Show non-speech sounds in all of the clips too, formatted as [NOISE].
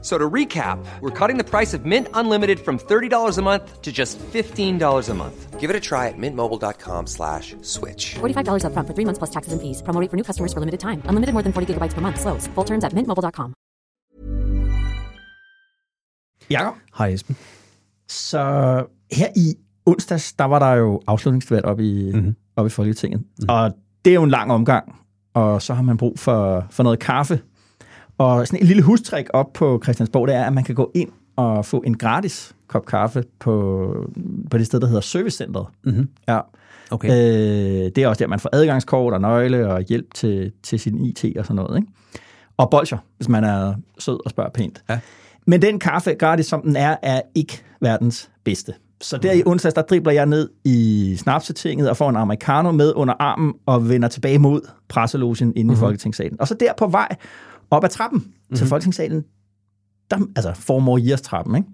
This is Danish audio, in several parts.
F- So to recap, we're cutting the price of Mint Unlimited from $30 a month to just $15 a month. Give it a try at mintmobile.com slash switch. $45 upfront for three months plus taxes and fees. Promo rate for new customers for limited time. Unlimited more than 40 gigabytes per month. Slows. Full terms at mintmobile.com. Jakob, Hej Esben. så her i onsdags, der var der jo afslutningsdebat op i, Mhm. mm-hmm. op i Folketinget. Mm-hmm. Og det er jo en lang omgang, og så har man brug for, for noget kaffe. Og sådan en lille hustrik op på Christiansborg, det er, at man kan gå ind og få en gratis kop kaffe på, på det sted, der hedder Servicecentret. Mhm. Ja. Okay. Øh, det er også der, man får adgangskort og nøgle og hjælp til, til sin IT og sådan noget. Ikke? Og bolcher, hvis man er sød og spørger pænt. Ja. Men den kaffe, gratis som den er, er ikke verdens bedste. Så der i onsdags, der dribler jeg ned i snapsetinget og får en americano med under armen og vender tilbage mod presselogen inde mm-hmm. i Folketingssalen. Og så der på vej op ad trappen mm-hmm. til Folketingssalen, der, altså Formor Years trappen, ikke?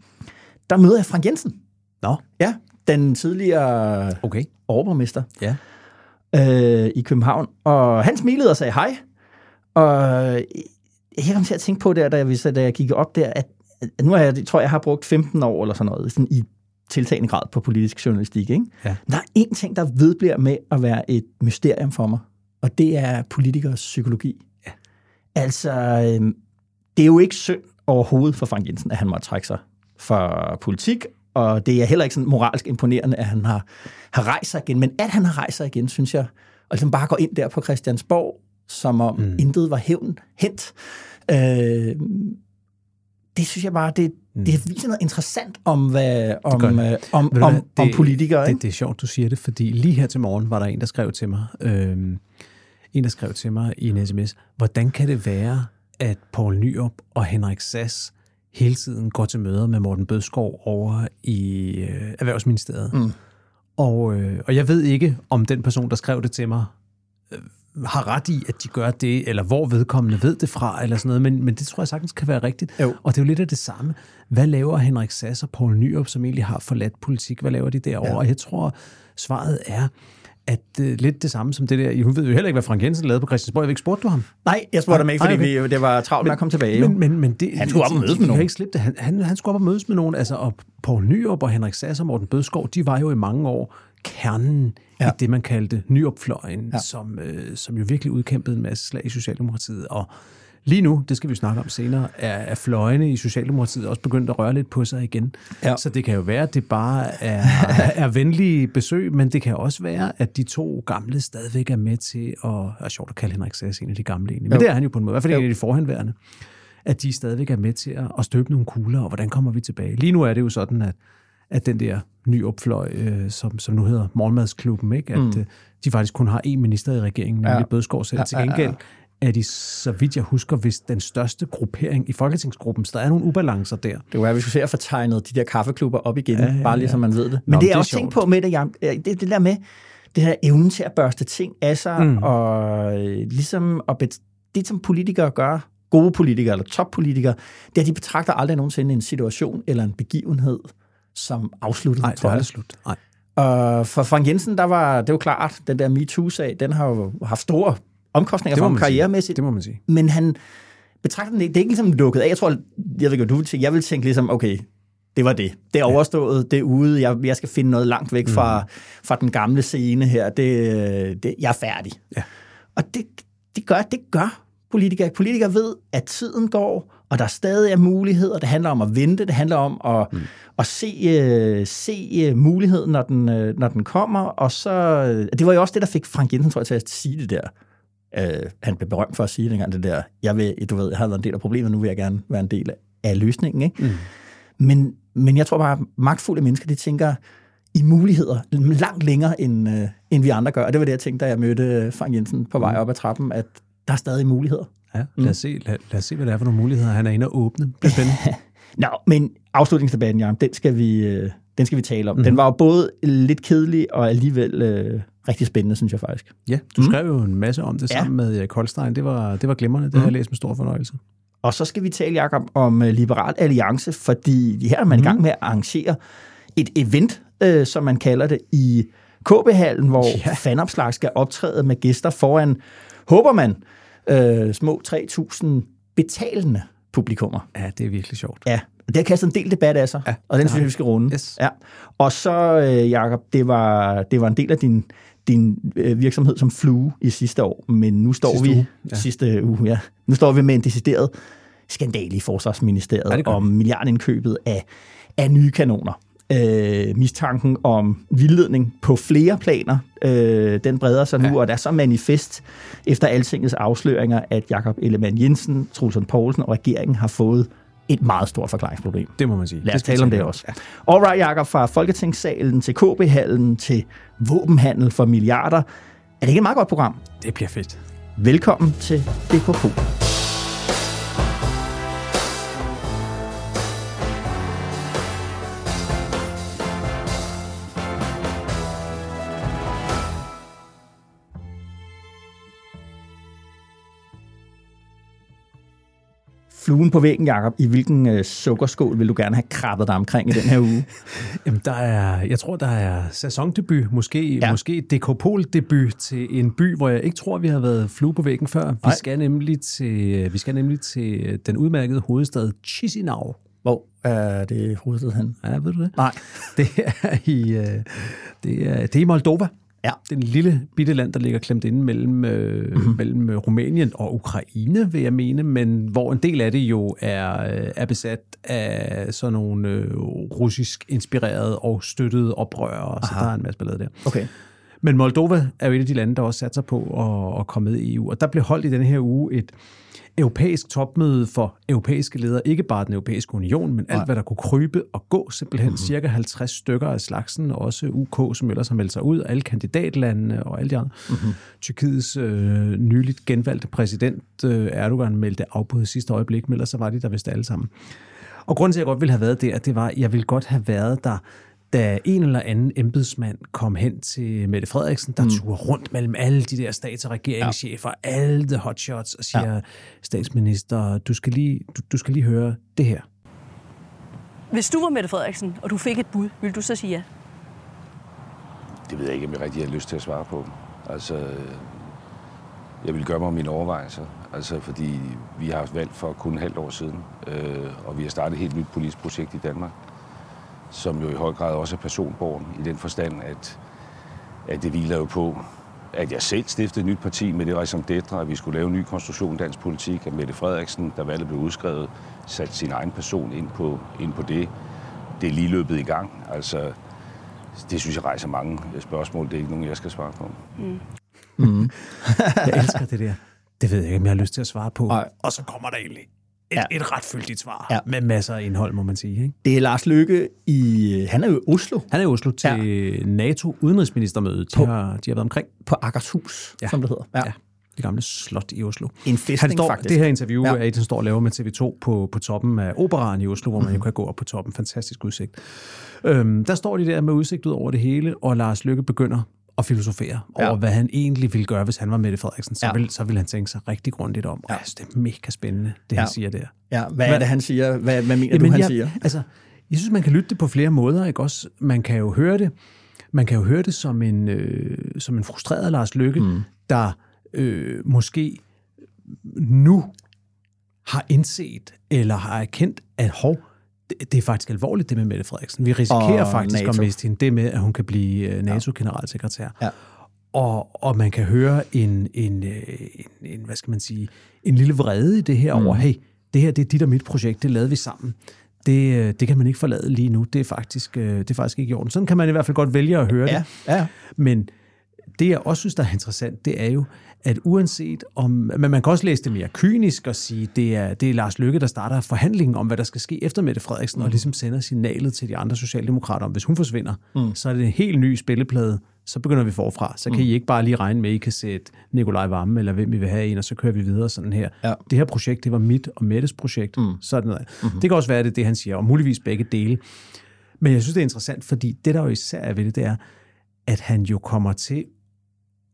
der møder jeg Frank Jensen. Nå, Ja, den tidligere okay. overborgmester Ja. øh, i København. Og han smilede og sagde hej. Og jeg kom til at tænke på der, da jeg, da jeg gik op der, at, at nu har jeg, tror jeg, har brugt 15 år eller sådan noget, sådan i tiltagende grad på politisk journalistik. Ikke? Ja. Der er én ting, der vedbliver med at være et mysterium for mig, og det er politikers psykologi. Altså, øh, det er jo ikke synd overhovedet for Frank Jensen, at han måtte trække sig fra politik, og det er heller ikke sådan moralsk imponerende, at han har, har rejst sig igen. Men at han har rejst sig igen, synes jeg, og ligesom bare går ind der på Christiansborg, som om mm. intet var hævn hent. Øh, det synes jeg bare, det, mm. det viser noget interessant om, hvad, om, gør det. øh, om, om, hvad, om politikere. Det, ikke? det er sjovt, du siger det, fordi lige her til morgen var der en, der skrev til mig, øhm, en, der skrev til mig i en sms, hvordan kan det være, at Poul Nyrup og Henrik Sass hele tiden går til møder med Morten Bødskov over i øh, Erhvervsministeriet? Mm. Og, øh, og jeg ved ikke, om den person, der skrev det til mig, øh, har ret i, at de gør det, eller hvor vedkommende ved det fra, eller sådan noget, men, men det tror jeg sagtens kan være rigtigt. Jo. Og det er jo lidt af det samme. Hvad laver Henrik Sass og Poul Nyrup, som egentlig har forladt politik? Hvad laver de derovre? Ja. Og jeg tror, svaret er, at øh, lidt det samme som det der. Hun ved jo heller ikke, hvad Frank Jensen lavede på Christiansborg. Jeg ved ikke, spurgte du ham? Nej, jeg spurgte ham ikke, Nej, fordi okay. vi, det var travlt med at komme tilbage. Men, men, men det, Han skulle op og mødes med nogen. ikke slippe det. Han, han, han skulle op og mødes med nogen. Altså, og Poul Nyrup og Henrik Sass og Morten Bødskov, de var jo i mange år kernen ja. I det, man kaldte Nyrup-fløjen, ja. Ja. som, øh, som jo virkelig udkæmpede en masse slag i Socialdemokratiet. Og lige nu, det skal vi snakke om senere, er, er fløjene i Socialdemokratiet også begyndt at røre lidt på sig igen. Ja. Så det kan jo være, at det bare er, [LAUGHS] er venlige besøg, men det kan også være, at de to gamle stadigvæk er med til at... Er sjovt at kalde Henrik Sass en af de gamle egentlig, men Jo. det er han jo på en måde, i hvert fald en af de forhenværende at de stadigvæk er med til at, at støbe nogle kugler, og hvordan kommer vi tilbage? Lige nu er det jo sådan, at, at den der nye opfløj, øh, som, som nu hedder Morgenmadsklubben, ikke? at mm. øh, de faktisk kun har én minister i regeringen, nemlig ja. Ja. Bødskov selv. Ja, Til ja, ja, gengæld er de, så vidt jeg husker, hvis den største gruppering i Folketingsgruppen, så der er nogle ubalancer der. Det være, at vi skulle se at få tegnet de der kaffeklubber op igen, Ja, ja, ja, bare lige så man ved det. Men Nå, det er er også tænkt på med det, øh, det, det der med det her evnen til at børste ting af sig, Mm. og øh, ligesom at bet- det, som politikere gør, gode politikere eller toppolitikere, det er, at de betragter aldrig nogensinde en situation eller en begivenhed som afsluttet. Nej, det er jeg. aldrig slut. Nej. Og for Frank Jensen, der var det var klart, den der MeToo-sag, den har jo haft store omkostninger Det for ham karrieremæssigt. Det må man sige. Men han betragter ikke, det er ikke ligesom lukket af. Jeg tror, jeg ved ikke, du vil tænke. Jeg vil tænke ligesom, okay, det var det. Det er overstået, det er ude. Jeg, jeg skal finde noget langt væk fra, Mm. fra den gamle scene her. Det, det, jeg er færdig. Ja. Og det, det, gør, det gør politikere. Politikere ved, at tiden går, og der stadig er muligheder. Det handler om at vente. Det handler om at, mm. at se, øh, se øh, muligheden, når den, øh, når den kommer. Og så, det var jo også det, der fik Frank Jensen, tror jeg, til at sige det der. Øh, han blev berømt for at sige dengang det der, jeg vil, du ved, jeg har været en del af problemet, nu vil jeg gerne være en del af løsningen. Ikke? Mm. Men, men jeg tror bare, at magtfulde mennesker, de tænker i muligheder langt længere, end, øh, end vi andre gør. Og det var det, jeg tænkte, da jeg mødte øh, Frank Jensen på vej op ad trappen, at der er stadig muligheder. Ja, lad, os se, lad, lad os se, hvad det er for nogle muligheder, han er inde og åbne. Det bliver spændende. [LAUGHS] Nå, men afslutningsdebatten, Jan, den skal vi, øh, den skal vi tale om. Mm. Den var jo både lidt kedelig og alligevel øh, rigtig spændende, synes jeg faktisk. Ja, du skrev jo en masse om det Ja. sammen med Erik Holstein. Det var, det var glimrende. Det har jeg læst med stor fornøjelse. Og så skal vi tale, Jacob, om øh, Liberal Alliance, fordi her er man mm. i gang med at arrangere et event, øh, som man kalder det, i KB-hallen, hvor ja. fanopslag skal optræde med gæster foran, håber man, øh, små 3.000 betalende publikummer. Ja, det er virkelig sjovt. Ja, det har kastet en del debat af sig, Ja, og den synes jeg, vi skal runde. Yes. Ja. Og så, øh, Jacob, det var, det var en del af din, din øh, virksomhed som flue i sidste år, men nu står Sidste vi uge, ja. sidste uge, ja. Nu står vi med en decideret skandale i Forsvarsministeriet Ja, om milliardindkøbet af, af nye kanoner. Øh, mistanken om vildledning på flere planer, øh, den breder sig nu, ja. og der er så manifest efter altingets afsløringer, at Jakob Ellemann Jensen, Trulsund Poulsen og regeringen har fået et meget stort forklaringsproblem. Det må man sige. Lad os tale om det også. Alright, Jakob, fra Folketingssalen til KB-hallen til våbenhandel for milliarder. Er det ikke et meget godt program? Det bliver fedt. Velkommen til DKP. Fluen på væggen, Jacob. I hvilken øh, sukkerskål vil du gerne have krabbet dig omkring i den her uge? [LAUGHS] Jamen, der er, jeg tror, der er sæsondebut, måske, Ja. måske dekopol-debut til en by, hvor jeg ikke tror, vi har været flue på væggen før. Vi Nej. skal, nemlig til, vi skal nemlig til den udmærkede hovedstad Chisinau. Hvor er det hovedstedet hen? Ja, ved du det? Nej. [LAUGHS] Det er i, øh, det er, det er i Moldova. Ja. Det er en lille bitte land, der ligger klemt inde mellem, øh, mm-hmm. mellem Rumænien og Ukraine, vil jeg mene, men hvor en del af det jo er, øh, er besat af sådan nogle øh, russisk inspirerede og støttede oprørere, så der er en masse ballade der. Okay. Men Moldova er jo et af de lande, der også satser på at, at komme med i EU. Og der blev holdt i denne her uge et europæisk topmøde for europæiske ledere. Ikke bare den europæiske union, men alt, hvad der kunne krybe og gå. Simpelthen mm-hmm. cirka 50 stykker af slagsen. Også UK, som ellers har meldt sig ud. Alle kandidatlandene og alle de andre. Mm-hmm. Tyrkiets øh, nyligt genvalgte præsident øh, Erdogan meldte afbud i sidste øjeblik, men ellers så var de der vist alle sammen. Og grunden til, at jeg godt ville have været der, det var, at jeg ville godt have været der, da en eller anden embedsmand kom hen til Mette Frederiksen, der mm. turde rundt mellem alle de der stats- og regeringschefer, ja. alle the hotshots, og siger, ja. statsminister, du skal, lige, du, du skal lige høre det her. Hvis du var Mette Frederiksen, og du fik et bud, ville du så sige ja? Det ved jeg ikke, om jeg rigtig har lyst til at svare på. Altså, jeg vil gøre mig mine overvejelser. Altså, fordi vi har haft valg for kun et halvt år siden, øh, og vi har startet et helt nyt politisk projekt i Danmark, som jo i høj grad også er personborgen, i den forstand, at, at det hviler jo på, at jeg selv stiftede et nyt parti med det som dætre, at vi skulle lave en ny konstruktion i dansk politik, at Mette Frederiksen, da valget blev udskrevet, satte sin egen person ind på, ind på det. Det er lige løbet i gang. Altså, det synes jeg rejser mange spørgsmål. Det er ikke nogen, jeg skal svare på. [LAUGHS] Jeg elsker det der. Det ved jeg ikke, om jeg har lyst til at svare på. Nej. Og så kommer der egentlig et, Ja. ja. et ret fyldigt svar, Ja. ja. med masser af indhold, må man sige. Ikke? Det er Lars Løkke i... Han er jo i Oslo Han er i Oslo til ja. NATO-udenrigsministermødet. De På- har, de har været omkring på Akershus, ja. Ja. som det hedder. ja. det gamle slot i Oslo. En fæstning, Han står, faktisk. Det her interview Ja. ja. er et, han står og laver med TV2 på, på toppen af operaren i Oslo, hvor man jo kan gå op på toppen. Fantastisk udsigt. Øhm, der står de der med udsigt ud over det hele, og Lars Lykke begynder at filosofere Ja. over, hvad han egentlig ville gøre, hvis han var Mette Frederiksen. Så, Ja. ja. vil, så vil han tænke sig rigtig grundigt om. Og Ja. synes, det er mega spændende, det Ja. han siger der. Ja, hvad er det, han siger? Hvad, hvad mener du, han jeg, siger? Altså, jeg synes, man kan lytte det på flere måder. Ikke? Også, man kan jo høre det, man kan jo høre det som en, øh, som en frustreret Lars Lykke, mm. der øh, måske nu har indset eller har erkendt, at hov, det, det er faktisk alvorligt, det med Mette Frederiksen. Vi risikerer Og faktisk NATO. at miste hende. Det med, at hun kan blive øh, NATO-generalsekretær. Ja. Og, og man kan høre en, en, øh, en, en, hvad skal man sige, en lille vrede i det her mm. over, hey, det her det er dit og mit projekt, det lavede vi sammen. Det, øh, det kan man ikke forlade lige nu. Det er, faktisk, det er faktisk ikke i orden. Sådan kan man i hvert fald godt vælge at høre Ja, det. ja. Men det, jeg også synes, der er interessant, det er jo, at uanset om... Men man kan også læse det mere kynisk og sige, det er, det er Lars Løkke, der starter forhandlingen om, hvad der skal ske efter Mette Frederiksen, mm. og ligesom sender signalet til de andre socialdemokrater om, hvis hun forsvinder, mm. så er det en helt ny spilleplade. Så begynder vi forfra. Så kan I ikke bare lige regne med, at I kan sætte Nikolaj Vammen, eller hvem I vil have en, og så kører vi videre sådan her. Ja. Det her projekt, det var mit og Mettes projekt. Mm. Sådan noget. Mm-hmm. Det kan også være, det det, han siger, og muligvis begge dele. Men jeg synes, det er interessant, fordi det, der jo især er ved det, det er, at han jo kommer til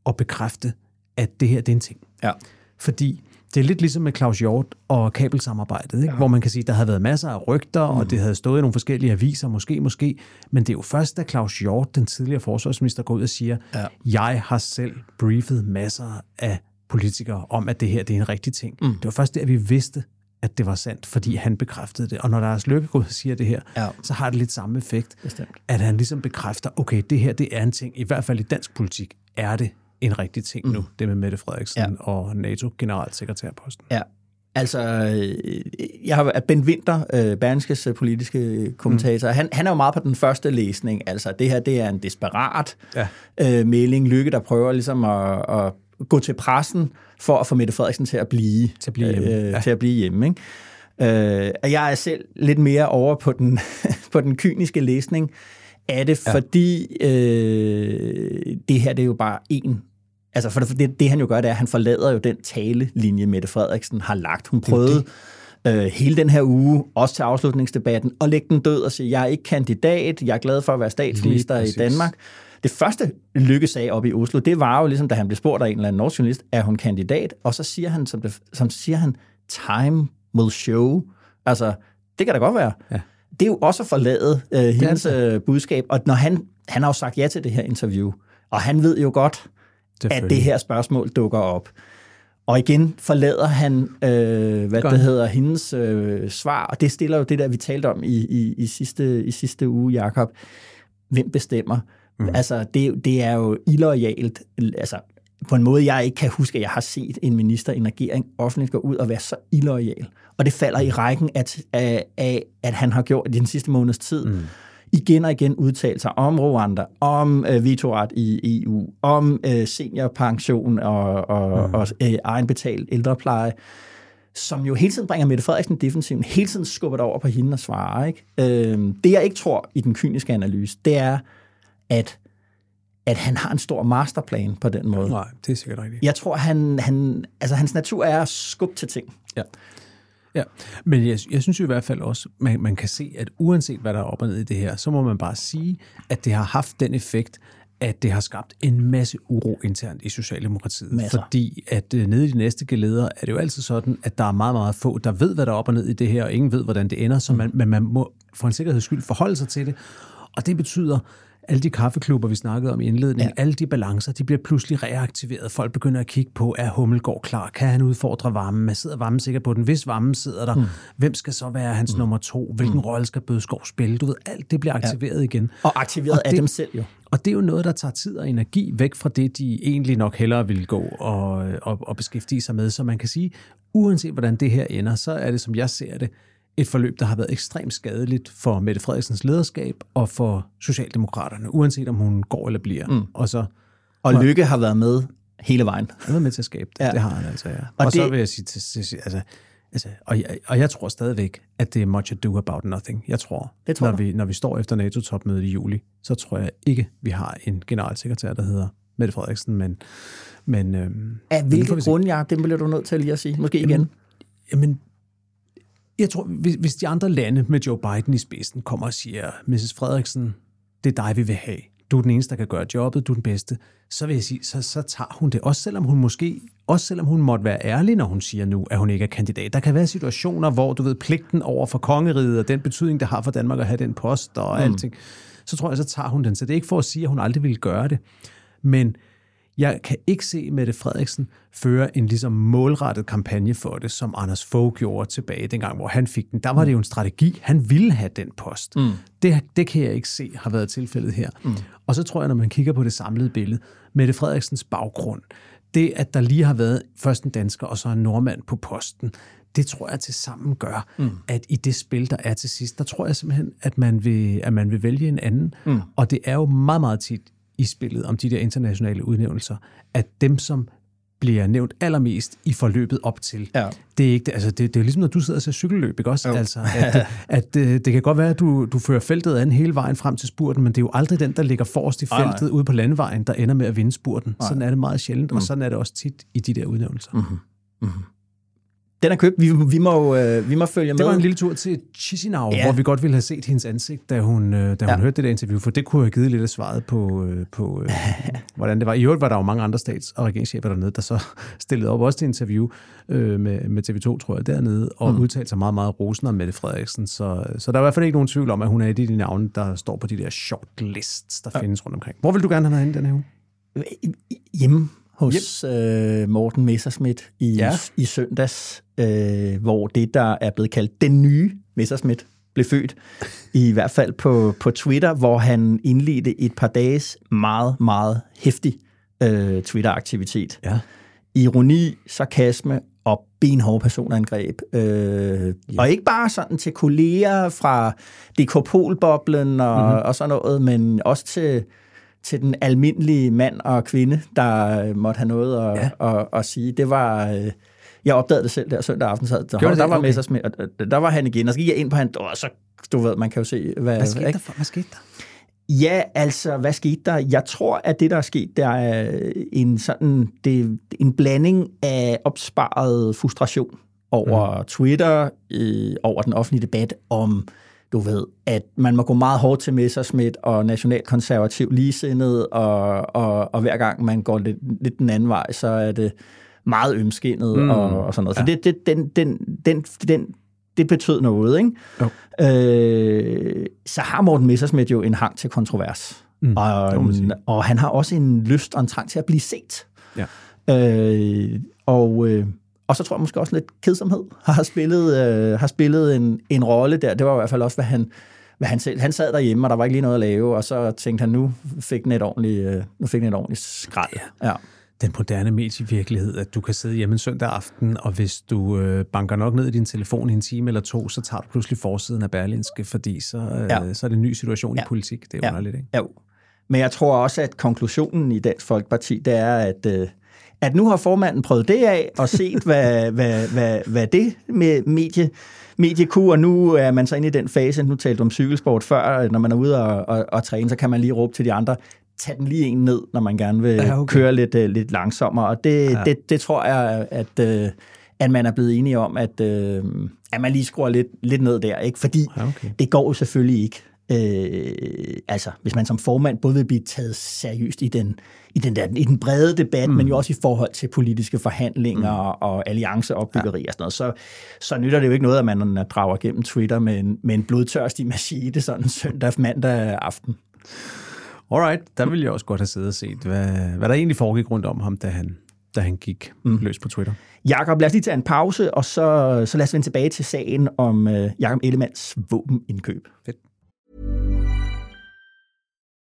at bekræfte, at det her det er en ting. Ja. Fordi Det er lidt ligesom med Claus Hjort og kabelsamarbejdet, ikke? Ja. hvor man kan sige, at der havde været masser af rygter, mm. og det havde stået i nogle forskellige aviser, måske, måske. Men det er jo først, da Claus Hjort, den tidligere forsvarsminister, går ud og siger, ja. jeg har selv briefet masser af politikere om, at det her det er en rigtig ting. Mm. Det var først der, vi vidste, at det var sandt, fordi han bekræftede det. Og når Lars Løkkegaard siger det her, ja. så har det lidt samme effekt, Bestemt. at han ligesom bekræfter, okay, det her det er en ting, i hvert fald i dansk politik er det en rigtig ting mm. nu, det med Mette Frederiksen ja. og NATO-generalsekretærposten. Ja, Altså, øh, jeg har Ben Winter, øh, Berlingskes politiske kommentator, mm. han, han er jo meget på den første læsning. Altså, det her, det er en desperat ja. øh, melding. Lykke, der prøver ligesom at, at gå til pressen for at få Mette Frederiksen til at blive, til at blive hjemme. Øh, ja. til at blive hjemme ikke? Øh, jeg er selv lidt mere over på den, [LAUGHS] på den kyniske læsning af det, ja. fordi øh, det her det er jo bare en Altså, for det, det han jo gør, det er, at han forlader jo den talelinje, Mette Frederiksen har lagt. Hun prøvede det. Øh, hele den her uge, også til afslutningsdebatten, at lægge den død og sige, jeg er ikke kandidat, jeg er glad for at være statsminister i Danmark. Det første Lykke sag op i Oslo, det var jo ligesom, da han blev spurgt af en eller anden norsk journalist, er hun kandidat? Og så siger han, som, det, som siger han, time will show. Altså, det kan da godt være. Ja. Det er jo også at forlade øh, hendes øh, budskab. Og når han, han har jo sagt ja til det her interview, og han ved jo godt, at det her spørgsmål dukker op. Og igen forlader han, øh, hvad det hedder, hendes øh, svar, og det stiller jo det der, vi talte om i, i, i, sidste, i sidste uge, Jakob. Hvem bestemmer? Mm. Altså, det, det er jo illoyalt. Altså, på en måde, jeg ikke kan huske, at jeg har set en minister i en regering offentligt gå ud og være så illoyal. Og det falder i rækken af, af, af at han har gjort i den sidste måneds tid. Mm igen og igen udtalt sig om Rwanda, om øh, vetoret i EU, om øh, seniorpension og, og, mm. og øh, egenbetalt ældrepleje, som jo hele tiden bringer Mette Frederiksen defensiven, hele tiden skubber det over på hende og svarer. Ikke? Øh, det jeg ikke tror i den kyniske analyse, det er, at at han har en stor masterplan på den måde. Nej, det er sikkert rigtigt. Jeg tror, han, han, altså, hans natur er at skubbe til ting. Ja. Ja, men jeg, jeg synes jo i hvert fald også, man, man kan se, at uanset hvad der er op og ned i det her, så må man bare sige, at det har haft den effekt, at det har skabt en masse uro internt i Socialdemokratiet. Masser. Fordi at uh, nede i de næste geleder er det jo altid sådan, at der er meget, meget få, der ved, hvad der er op og ned i det her, og ingen ved, hvordan det ender, så mm. man, men man må for en sikkerheds skyld forholde sig til det. Og det betyder, alle de kaffeklubber, vi snakkede om i indledningen, ja. alle de balancer, de bliver pludselig reaktiveret. Folk begynder at kigge på, er Hummelgaard klar? Kan han udfordre varmen? Man sidder varmen sikkert på den. Hvis varmen sidder der, mm. hvem skal så være hans mm. nummer to? Hvilken mm. rolle skal Bødskov spille? Du ved, alt det bliver aktiveret ja. igen. Og aktiveret og af det, dem selv jo. Og det er jo noget, der tager tid og energi væk fra det, de egentlig nok hellere vil gå og, og, og beskæftige sig med. Så man kan sige, uanset hvordan det her ender, så er det, som jeg ser det, et forløb, der har været ekstremt skadeligt for Mette Frederiksens lederskab og for Socialdemokraterne, uanset om hun går eller bliver. Mm. Og, så, og Lykke har været med hele vejen. Han har med til at skabe det. Ja. Det har han altså, ja. Og, og det, så vil jeg sige til, til altså, altså, og, jeg, og jeg tror stadigvæk, at det er much ado about nothing. Jeg tror, det tror når, vi, når vi står efter NATO-topmødet i juli, så tror jeg ikke, vi har en generalsekretær, der hedder Mette Frederiksen, men... men øhm, Af hvilke grunde, ja, det bliver du nødt til lige at sige. Måske igen. Jamen, jamen jeg tror, hvis, hvis de andre lande med Joe Biden i spidsen kommer og siger, Mrs. Frederiksen, det er dig, vi vil have. Du er den eneste, der kan gøre jobbet, du er den bedste. Så vil jeg sige, så, så tager hun det. Også selvom hun måske, også selvom hun måtte være ærlig, når hun siger nu, at hun ikke er kandidat. Der kan være situationer, hvor du ved, pligten over for kongeriget og den betydning, det har for Danmark at have den post og mm. alting, så tror jeg, så tager hun den. Så det er ikke for at sige, at hun aldrig ville gøre det. Men jeg kan ikke se Mette Frederiksen føre en ligesom målrettet kampagne for det, som Anders Fogh gjorde tilbage dengang, hvor han fik den. Der var det jo en strategi. Han ville have den post. Mm. Det, det kan jeg ikke se har været tilfældet her. Mm. Og så tror jeg, når man kigger på det samlede billede, Mette Frederiksens baggrund, det, at der lige har været først en dansker og så en nordmand på posten, det tror jeg til sammen gør, mm. at i det spil, der er til sidst, der tror jeg simpelthen, at man vil, at man vil vælge en anden. Mm. Og det er jo meget, meget tit i spillet om de der internationale udnævnelser, at dem, som bliver nævnt allermest i forløbet op til. Ja. Det er ikke det, altså det, det er ligesom når du sidder og ser cykelløb, ikke også? Jo. Altså, at, at, at øh, det, det kan godt være, at du, du fører feltet an hele vejen frem til spurten, men det er jo aldrig den, der ligger forrest i feltet Ej, ude på landevejen, der ender med at vinde spurten. Ej. Sådan er det meget sjældent, mm. og sådan er det også tit i de der udnævnelser. Mm-hmm. Mm-hmm. Den er købt. Vi, vi, må, øh, vi må følge Det med. var en lille tur til Chisinau, Ja. hvor vi godt ville have set hendes ansigt, da hun, øh, da hun Ja. ja. hørte det der interview, for det kunne have givet lidt af svaret på, øh, på øh, [LAUGHS] hvordan det var. I øvrigt var der jo mange andre stats- og regeringschefer dernede, der så [LAUGHS] stillede op også til interview øh, med, med TV2, tror jeg, dernede, og mm. udtalte sig meget, meget rosende om Mette Frederiksen. Så, så der er i hvert fald ikke nogen tvivl om, at hun er et af de navne, der står på de der shortlists, der ja. findes rundt omkring. Hvor vil du gerne have hende den her uge? hjemme hos øh, Morten Messerschmidt i, ja. I søndags, øh, hvor det, der er blevet kaldt den nye Messerschmidt, blev født. I hvert fald på, på Twitter, hvor han indledte et par dages meget, meget hæftig øh, Twitter-aktivitet. Ja. Ironi, sarkasme og benhårde personangreb. Øh, ja. Og ikke bare sådan til kolleger fra DK-Pol-boblen og, mm-hmm. og sådan noget, men også til, til den almindelige mand og kvinde, der måtte have noget at, ja. at, at, at sige. Det var... Øh, jeg opdagede det selv der søndag aften, så der, det? der var Okay. Messersmith, og der- der var han igen, og så gik jeg ind på han, og så, du ved, man kan jo se, hvad... Hvad skete, ikke? der, for, hvad skete der? Ja, altså, hvad skete der? Jeg tror, at det, der er sket, der er en sådan, det, en blanding af opsparet frustration over mm. Twitter, øh, over den offentlige debat om, du ved, at man må gå meget hårdt til Messerschmidt og nationalkonservativ ligesindet, og, og, og hver gang man går lidt, lidt den anden vej, så er det meget ømskinnet mm. og, og sådan noget. Så det, det, den, den, den, den, det betød noget, ikke? Jo. Øh, så har Morten Messerschmidt jo en hang til kontrovers. Mm, og, og han har også en lyst og en trang til at blive set. Ja. Øh, og, øh, og så tror jeg måske også lidt kedsomhed har spillet, øh, har spillet en, en rolle der. Det var i hvert fald også, hvad han, hvad han selv... Han sad derhjemme, og der var ikke lige noget at lave, og så tænkte han, nu fik den et ordentligt, øh, nu fik den et ordentligt skrald. Ja. den moderne medievirkelighed, at du kan sidde hjemme en søndag aften, og hvis du øh, banker nok ned i din telefon i en time eller to, så tager du pludselig forsiden af Berlinske, fordi så, øh, Ja. ja. så er det en ny situation ja. Ja. i politik. Det er Ja. underligt, ikke? Jo. Men jeg tror også, at konklusionen i Dansk Folkeparti, det er, at, øh, at nu har formanden prøvet det af og set, hvad, [LAUGHS] hvad, hvad, hvad det med medie, medie kunne, og nu er man så inde i den fase, nu talte du om cykelsport før, når man er ude og, og, og træne, så kan man lige råbe til de andre, tag den lige en ned, når man gerne vil Ja, okay. køre lidt, øh, lidt langsommere, og det, Ja. det, det tror jeg, at, øh, at man er blevet enige om, at, øh, at man lige skruer lidt, lidt ned der, ikke? fordi Ja, okay. det går jo selvfølgelig ikke. Øh, altså, hvis man som formand både vil blive taget seriøst i den, i den, der, i den brede debat, mm. men jo også i forhold til politiske forhandlinger mm. og allianceopbyggeri ja. og sådan noget, så, så nytter det jo ikke noget, at man drager gennem Twitter med en, med en blodtørstig machine sådan søndag mandag aften. Alright, der ville jeg også godt have siddet og set, hvad, hvad der egentlig foregik rundt om ham, da han, da han gik mm. løs på Twitter. Jakob, lad os lige tage en pause, og så, så lad os vende tilbage til sagen om øh, Jakob Ellemanns våbenindkøb.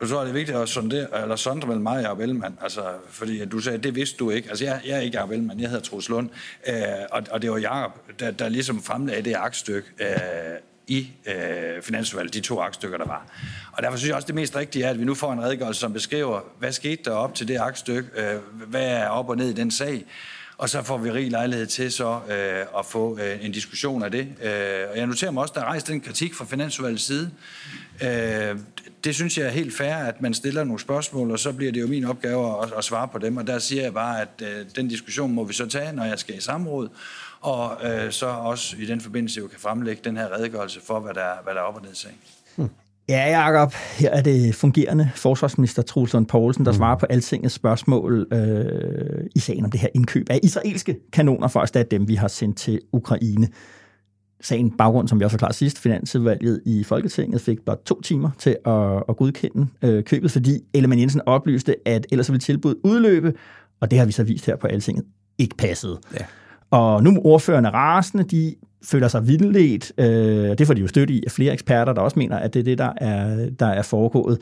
Jeg tror, det er vigtigt at sondere, eller sondre mellem mig og Jacob Ellemann. Altså, fordi du sagde, det vidste du ikke. Altså, jeg, jeg er ikke Jacob Ellemann, jeg hedder Troels Lund. Øh, og, og det var Jacob, der, der ligesom fremlagde det aktstykke øh, i øh, Finansudvalget, de to aktstykker, der var. Og derfor synes jeg også, det mest rigtige er, at vi nu får en redegørelse, som beskriver, hvad skete der op til det aktstykke, øh, hvad er op og ned i den sag, og så får vi rig lejlighed til så øh, at få øh, en diskussion af det. Øh, og jeg noterer mig også, der er rejst den kritik fra Finansudvalgets side. Øh, det synes jeg er helt fair, at man stiller nogle spørgsmål, og så bliver det jo min opgave at, at svare på dem. Og der siger jeg bare, at øh, den diskussion må vi så tage, når jeg skal i samråd, og øh, så også i den forbindelse jo kan fremlægge den her redegørelse for, hvad der, hvad der er op og ned sagen. Ja, Jacob, her er det fungerende forsvarsminister Troels Lund Poulsen, der mm. svarer på altingets spørgsmål øh, i sagen om det her indkøb af israelske kanoner, for at erstatte dem, vi har sendt til Ukraine. Sagen baggrund, som vi også forklarede sidst, Finansudvalget i Folketinget fik bare to timer til at, at godkende øh, købet, fordi Ellemann Jensen oplyste, at ellers ville tilbuddet udløbe, og det har vi så vist her på altinget, ikke passede. Ja. Og nu ordførende rasende, de føler sig vildledt. Øh, det får de jo støtte i af flere eksperter, der også mener, at det er det, der er, der er foregået.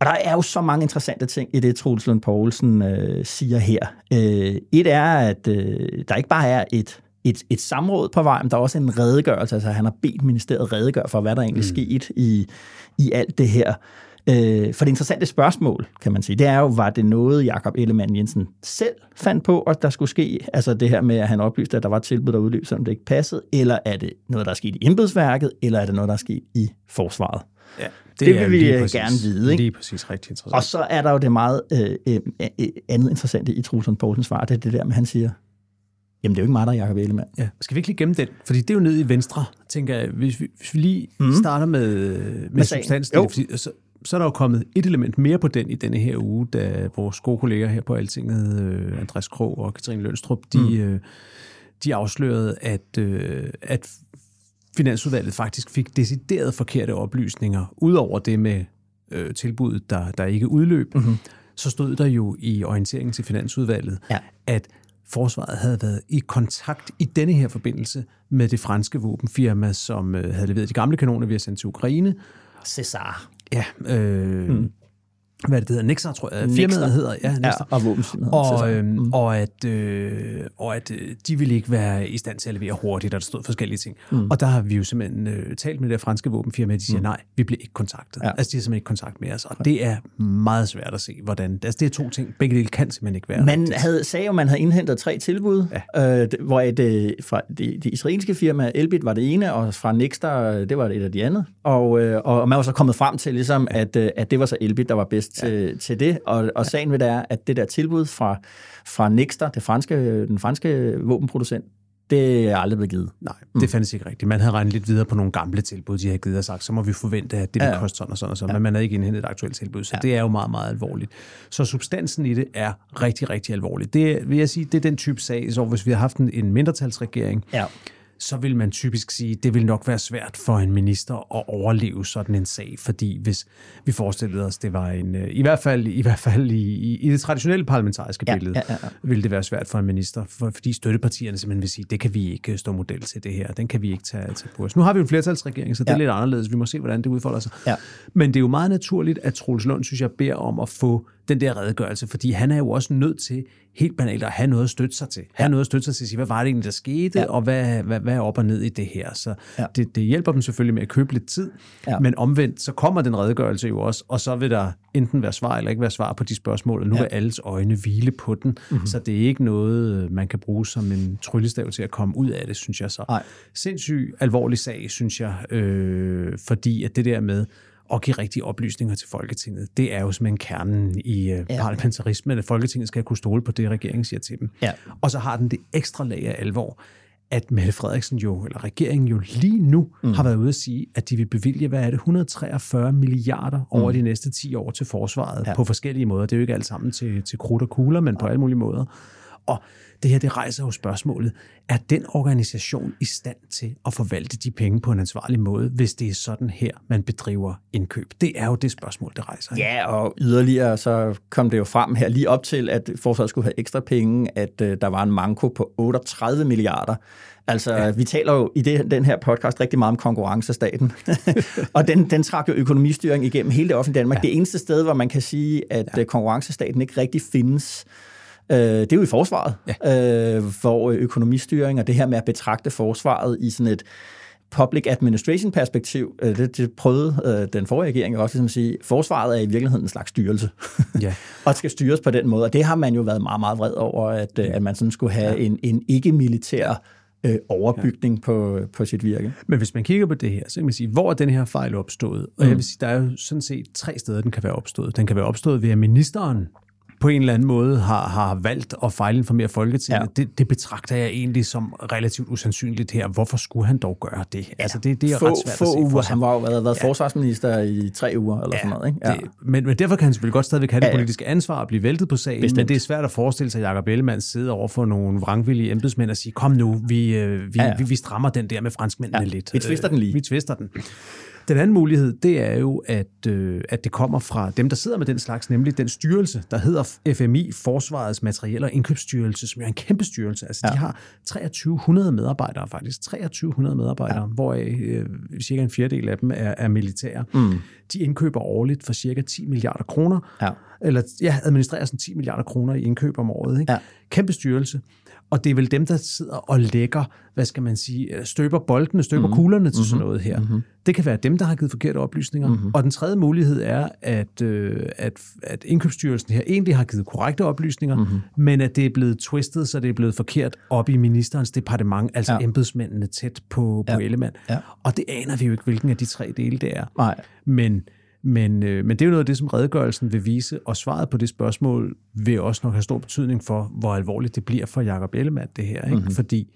Og der er jo så mange interessante ting i det, Troels Lund Poulsen øh, siger her. Øh, et er, at øh, der ikke bare er et, et, et samråd på vej, men der er også en redegørelse. Altså han har bedt ministeriet redegøre for, hvad der egentlig mm. skete i, i alt det her. Øh, for det interessante spørgsmål, kan man sige, det er jo, var det noget, Jakob Ellemann Jensen selv fandt på, at der skulle ske? Altså det her med, at han oplyste, at der var et tilbud, der udløb, selvom det ikke passede, eller er det noget, der er sket i embedsværket, eller er det noget, der er sket i forsvaret? Ja, det, det vil vi præcis, gerne vide. Ikke? Lige præcis, rigtig interessant. Og så er der jo det meget øh, øh, øh andet interessante i Trulsund Poulsens svar, det er det der med, han siger, Jamen, det er jo ikke mig, der er Jacob Ellemann. Ja. Skal vi ikke lige gemme den? Fordi det er jo nede i venstre, tænker jeg. Hvis vi, hvis vi lige mm. starter med, med, med substansen. Fordi, så, så er der jo kommet et element mere på den i denne her uge, da vores gode kolleger her på Altinget, øh, Andreas Krog og Katrine Lønstrup, de, mm. øh, de afslørede, at, øh, at Finansudvalget faktisk fik decideret forkerte oplysninger, udover det med øh, tilbuddet, der, der ikke udløb, mm-hmm. så stod der jo i orienteringen til Finansudvalget, ja. at forsvaret havde været i kontakt i denne her forbindelse med det franske våbenfirma, som øh, havde leveret de gamle kanoner, vi har sendt til Ukraine. César. Ja, øh, mm hvad det hedder, Nexar, tror jeg, firmaet hedder. Ja, Nexar. ja og våbensynet. Og, øhm, mm. og, at, øh, og at øh, de ville ikke være i stand til at levere hurtigt, og der stod forskellige ting. Mm. Og der har vi jo simpelthen øh, talt med det franske våbenfirma, og de siger, mm. nej, vi bliver ikke kontaktet. Ja. Altså, de har simpelthen ikke kontakt med os, og det er meget svært at se, hvordan... Altså, det er to ting. Begge dele kan simpelthen ikke være Man rigtigt. havde, sagde jo, man havde indhentet tre tilbud, ja. øh, hvor det, fra det, det israelske firma Elbit var det ene, og fra Nextar, det var det et af de andet. Og, øh, og man var så kommet frem til, ligesom, at, øh, at det var så Elbit, der var bedst ja. til, til det og, og sagen ved det er, at det der tilbud fra, fra Nexter, det franske, den franske våbenproducent, det er aldrig blevet givet. Nej, mm. det fandtes ikke rigtigt. Man havde regnet lidt videre på nogle gamle tilbud, de havde givet og sagt, så må vi forvente, at det vil ja. koste sådan og sådan og sådan, ja. men man havde ikke indhentet et aktuelt tilbud, så ja. det er jo meget, meget alvorligt. Så substansen i det er rigtig, rigtig alvorligt. Det vil jeg sige, det er den type sag, så hvis vi har haft en, en mindretalsregering, ja så vil man typisk sige, at det vil nok være svært for en minister at overleve sådan en sag, fordi hvis vi forestillede os, det var en, øh, i hvert fald i, hvert fald i, i, i det traditionelle parlamentariske ja, billede, ja, ja, ja. ville det være svært for en minister, for, fordi støttepartierne simpelthen vil sige, det kan vi ikke stå model til det her, den kan vi ikke tage til på os. Nu har vi jo en flertalsregering, så det ja. er lidt anderledes, vi må se, hvordan det udfolder sig. Ja. Men det er jo meget naturligt, at Troels Lund, synes jeg, beder om at få den der redegørelse, fordi han er jo også nødt til helt banalt at have noget at støtte sig til. Ja. Have noget at støtte sig til at sige, hvad var det egentlig, der skete, ja. og hvad, hvad, hvad er op og ned i det her. Så ja. det, det hjælper dem selvfølgelig med at købe lidt tid, ja. men omvendt, så kommer den redegørelse jo også, og så vil der enten være svar eller ikke være svar på de spørgsmål, og nu ja. vil alles øjne hvile på den, mm-hmm. så det er ikke noget, man kan bruge som en tryllestav til at komme ud af det, synes jeg så. Nej. Sindssygt alvorlig sag, synes jeg, øh, fordi at det der med, at give rigtige oplysninger til Folketinget. Det er jo simpelthen kernen i uh, ja. parlamentarismen, at Folketinget skal kunne stole på det, regeringen siger til dem. Ja. Og så har den det ekstra lag af alvor, at Mette Frederiksen jo, eller regeringen jo lige nu mm. har været ude at sige, at de vil bevilge, hvad er det, 143 milliarder over mm. de næste 10 år til forsvaret ja. på forskellige måder. Det er jo ikke alt sammen til, til krudt og kugler, men på alle mulige måder. Og det her, det rejser jo spørgsmålet, er den organisation i stand til at forvalte de penge på en ansvarlig måde, hvis det er sådan her, man bedriver indkøb? Det er jo det spørgsmål, det rejser. Ja, og yderligere så kom det jo frem her lige op til, at forsvaret skulle have ekstra penge, at uh, der var en manko på 38 milliarder. Altså, ja. vi taler jo i det, den her podcast rigtig meget om konkurrencestaten, [LAUGHS] og den, den trak jo økonomistyring igennem hele det offentlige Danmark. Ja. Det eneste sted, hvor man kan sige, at ja. Øh, konkurrencestaten ikke rigtig findes, Øh, det er jo i forsvaret, ja. øh, hvor økonomistyring og det her med at betragte forsvaret i sådan et public administration perspektiv, øh, det, det prøvede øh, den forrige regering også ligesom at sige, forsvaret er i virkeligheden en slags styrelse, [LAUGHS] ja. og skal styres på den måde, og det har man jo været meget, meget vred over, at, øh, at man sådan skulle have ja. en, en ikke-militær øh, overbygning ja. på, på sit virke. Men hvis man kigger på det her, så kan man sige, hvor er den her fejl opstået? Og mm. jeg vil sige, der er jo sådan set tre steder, den kan være opstået. Den kan være opstået ved, at ministeren på en eller anden måde har, har valgt at fejlinformere Folketinget, ja. det, det betragter jeg egentlig som relativt usandsynligt her. Hvorfor skulle han dog gøre det? Ja. Altså, det, det er få, ret svært få at se uger. Han var jo været, været ja. forsvarsminister i tre uger, eller ja, sådan noget. Ikke? Ja. Det, men, men derfor kan han selvfølgelig godt stadigvæk have det ja, ja. politiske ansvar at blive væltet på sagen, Bestemt. men det er svært at forestille sig, at Jacob Ellemann sidder over for nogle vrangvillige embedsmænd og siger, kom nu, vi, øh, vi, ja, ja. vi, vi strammer den der med franskmændene ja, lidt. Vi tvister den lige. Vi tvister den. Den anden mulighed, det er jo, at, øh, at det kommer fra dem, der sidder med den slags, nemlig den styrelse, der hedder FMI, Forsvarets Materiel- og Indkøbsstyrelse, som jo er en kæmpe styrelse. Altså, ja. de har 2300 medarbejdere faktisk. 2300 medarbejdere, ja. hvoraf øh, cirka en fjerdedel af dem er, er militære. Mm. De indkøber årligt for cirka 10 milliarder kroner. Ja. Eller ja, administrerer sådan 10 milliarder kroner i indkøb om året. Ikke? Ja. Kæmpe styrelse. Og det er vel dem, der sidder og lægger, hvad skal man sige, støber boldene, støber mm-hmm. kuglerne til sådan noget her. Mm-hmm. Det kan være dem, der har givet forkerte oplysninger. Mm-hmm. Og den tredje mulighed er, at, øh, at, at indkøbsstyrelsen her egentlig har givet korrekte oplysninger, mm-hmm. men at det er blevet twistet, så det er blevet forkert op i ministerens departement, altså ja. embedsmændene tæt på, på Ja. Ellemann. Ja. Og det aner vi jo ikke, hvilken af de tre dele det er. Nej. Men, men, øh, men det er jo noget af det, som redegørelsen vil vise, og svaret på det spørgsmål vil også nok have stor betydning for, hvor alvorligt det bliver for Jacob Ellemann, det her. Ikke? Mm-hmm. Fordi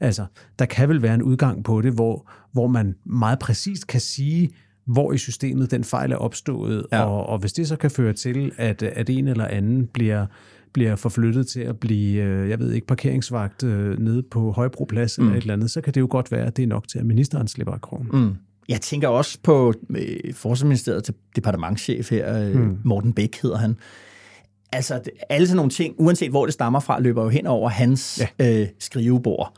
altså, der kan vel være en udgang på det, hvor, hvor man meget præcist kan sige, hvor i systemet den fejl er opstået, Ja. ja. og, og hvis det så kan føre til, at, at en eller anden bliver bliver forflyttet til at blive, øh, jeg ved ikke, parkeringsvagt øh, nede på Højbroplads mm. eller et eller andet, så kan det jo godt være, at det er nok til, at ministeren slipper af krogen. Mm. Jeg tænker også på øh, Forsvarsministeriet til departementschef her, øh, mm. Morten Bæk hedder han. Altså, alle sådan nogle ting, uanset hvor det stammer fra, løber jo hen over hans ja. øh, skrivebord.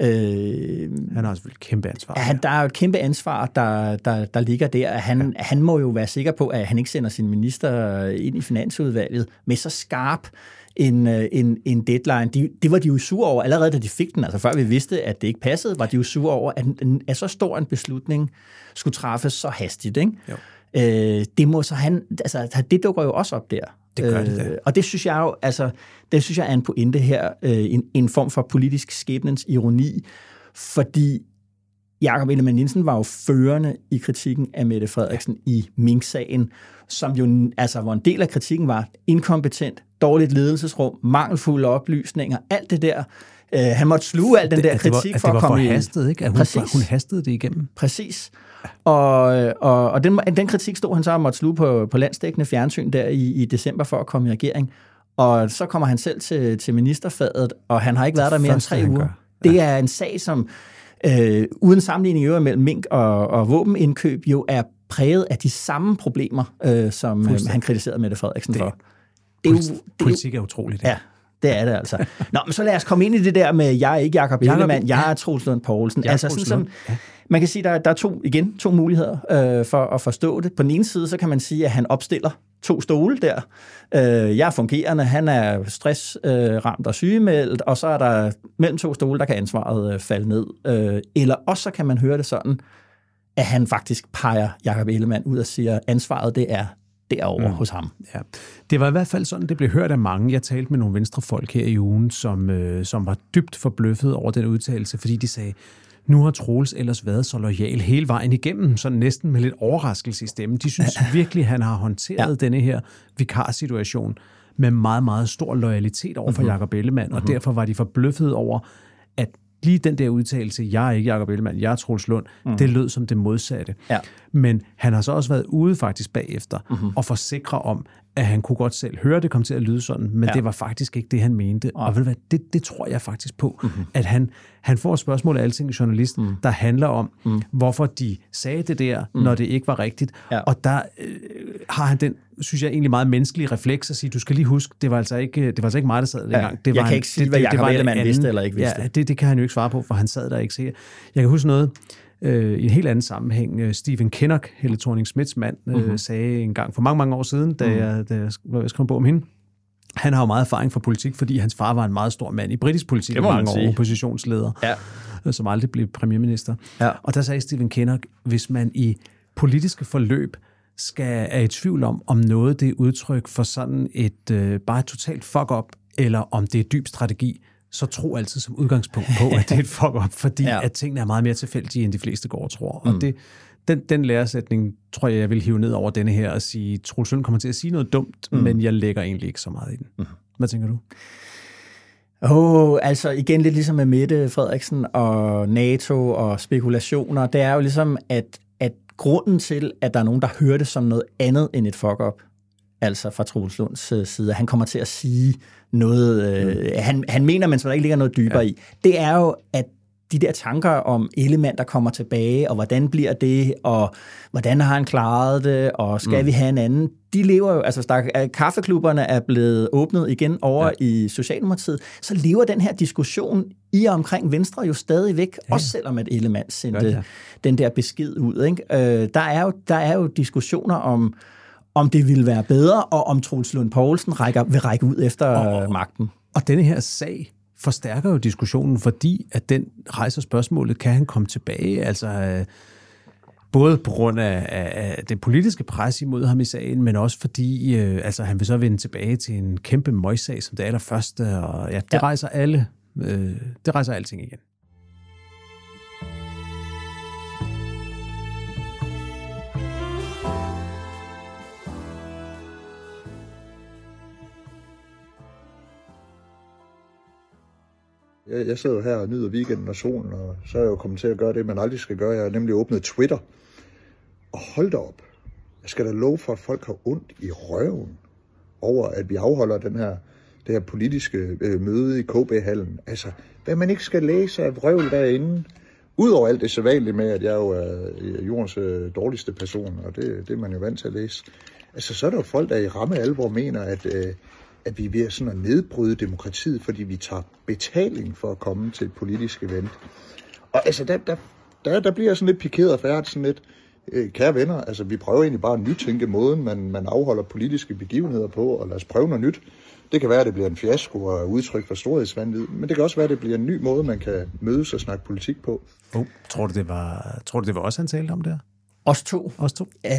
Øh, Han har selvfølgelig kæmpe ansvar. Ja, han, der er jo et kæmpe ansvar, der, der, der ligger der. Han, ja. han må jo være sikker på, at han ikke sender sin minister ind i finansudvalget med så skarp en, øh, en, en deadline. De, det var de jo sure over, allerede da de fik den, altså før vi vidste, at det ikke passede, var de jo sure over, at, at så stor en beslutning skulle træffes så hastigt. Ikke? Jo. Øh, det må så han, altså det dukker jo også op der. Det gør det da. Og det synes jeg jo, altså, det synes jeg er en pointe her, øh, en, en form for politisk skæbnens ironi, fordi Jakob Ellemann Jensen var jo førende i kritikken af Mette Frederiksen i Mink-sagen, som jo, altså, hvor en del af kritikken var inkompetent, dårligt ledelsesrum, mangelfulde oplysninger, alt det der. Øh, han måtte sluge al den der at det var, kritik at for det var at komme i... forhastet, ikke? At hun, Præcis. hun hastede det igennem. Præcis. Og, og, og den, den kritik stod han så og måtte sluge på, på landsdækkende fjernsyn der i, i december for at komme i regering. Og så kommer han selv til, til ministerfadet, og han har ikke været der mere end tre uger. gør. Det er en sag, som øh, uden sammenligning i mellem mink og, og våbenindkøb jo er præget af de samme problemer, øh, som øh, han kritiserede Mette Frederiksen Det- for. Det er jo, det Politik er utroligt. Ja, det er det altså. [LAUGHS] Nå, men så lad os komme ind i det der med, jeg er ikke Jacob Ellemann, jeg er Troels Lund Poulsen. Jeg Altså sådan man kan sige, der, der er to, igen to muligheder øh, for at forstå det. På den ene side, så kan man sige, at han opstiller to stole der. Øh, jeg er fungerende, han er stressramt øh, og sygemeldt, og så er der mellem to stole, der kan ansvaret øh, falde ned. Øh, eller også så kan man høre det sådan, at han faktisk peger Jacob Ellemann ud og siger, ansvaret det er derovre mm. hos ham. Ja. Det var i hvert fald sådan, det blev hørt af mange. Jeg talte med nogle venstrefolk her i ugen, som, øh, som var dybt forbløffet over den udtalelse, fordi de sagde, nu har Troels ellers været så lojal hele vejen igennem, så næsten med lidt overraskelse i stemmen. De synes [LAUGHS] virkelig, han har håndteret ja. denne her vikarsituation med meget, meget stor loyalitet over for mm-hmm. Jacob Ellemann, og derfor var de forbløffet over, at lige den der udtalelse, jeg er ikke Jacob Ellemann, jeg er Troels Lund, mm. det lød som det modsatte. Ja. Men han har så også været ude faktisk bagefter mm-hmm. og forsikre om, at han kunne godt selv høre, det kom til at lyde sådan, men Ja. ja. det var faktisk ikke det, han mente. Og ved du hvad, det, det tror jeg faktisk på, Mhm. mm-hmm. at han, han får et spørgsmål af Alting Journalist, mm. der handler om, mm. hvorfor de sagde det der, mm. når det ikke var rigtigt. Ja. Og der øh, har han den, synes jeg, egentlig meget menneskelige refleks at sige, du skal lige huske, det var altså ikke, det var altså ikke mig, der sad dengang. Det jeg var kan ikke sige, hvad Jacob var en Ellemann vidste eller ikke vidste. Ja, det, det kan han jo ikke svare på, for han sad der ikke sikkert. Jeg kan huske noget, øh, i en helt anden sammenhæng. Øh, Stephen Kinnock, Helle thorning Smiths mand, øh, Mhm. mm-hmm. sagde en gang for mange, mange år siden, da, jeg, da jeg skrive en bog om hende, han har jo meget erfaring fra politik, fordi hans far var en meget stor mand i britisk politik i man mange sige. år, oppositionsleder, Ja. øh, som aldrig blev premierminister. Ja. Og der sagde Stephen Kinnock, hvis man i politiske forløb skal er i tvivl om, om noget det er udtryk for sådan et øh, bare et totalt fuck-up, eller om det er dyb strategi, så tro altid som udgangspunkt på, at det er et fuck-up, fordi Ja. at tingene er meget mere tilfældige, end de fleste går og tror. Mm. Og det, den, den læresætning tror jeg, jeg vil hive ned over denne her og sige, Troels kommer til at sige noget dumt, mm. men jeg lægger egentlig ikke så meget i den. Mm. Hvad tænker du? Åh, oh, altså igen lidt ligesom med Mette Frederiksen og NATO og spekulationer. Det er jo ligesom, at, at grunden til, at der er nogen, der hører det som noget andet end et fuck-up, altså fra Troels Lunds øh, side, han kommer til at sige noget, øh, han, han mener, men som der ikke ligger noget dybere ja. i, det er jo, at de der tanker om Ellemann, der kommer tilbage, og hvordan bliver det, og hvordan har han klaret det, og skal mm. vi have en anden, de lever jo, altså der, er- kaffeklubberne er blevet åbnet igen over ja. i Socialdemokratiet, så lever den her diskussion i og omkring Venstre jo stadigvæk, ja. også selvom at Ellemann sendte ja. ja. den der besked ud. Ikke? Øh, der, er jo, der er jo diskussioner om, om det ville være bedre, og om Troels Lund Poulsen rækker, vil række ud efter og, magten. Og denne her sag forstærker jo diskussionen, fordi at den rejser spørgsmålet, kan han komme tilbage? Altså, øh, både på grund af, af, af det politiske pres imod ham i sagen, men også fordi øh, altså, han vil så vende tilbage til en kæmpe møgssag som det allerførste, og ja, det ja. rejser alle, øh, det rejser alting igen. Jeg, jeg sidder her og nyder weekenden og solen, og så er jeg jo kommet til at gøre det, man aldrig skal gøre. Jeg har nemlig åbnet Twitter. Og hold da op. Jeg skal da love for, at folk har ondt i røven over, at vi afholder den her, det her politiske øh, møde i KB-hallen. Altså, hvad man ikke skal læse af vrøvl derinde. Udover alt det sædvanlige med, at jeg jo er øh, jordens øh, dårligste person, og det, det er man jo vant til at læse. Altså, så er der jo folk, der i ramme alvor mener, at, øh, at vi er ved sådan at nedbryde demokratiet, fordi vi tager betaling for at komme til et politisk event. Og altså, der, der, der, der bliver jeg sådan lidt pikeret og færdigt, sådan lidt, øh, kære venner, altså vi prøver egentlig bare at nytænke måden, man, man afholder politiske begivenheder på, og lad os prøve noget nyt. Det kan være, at det bliver en fiasko og udtryk for storhedsvandvid, men det kan også være, at det bliver en ny måde, man kan mødes og snakke politik på. Oh, tror, du, det var, tror du, det var også, han talte om der? Os to. Os to? Øh,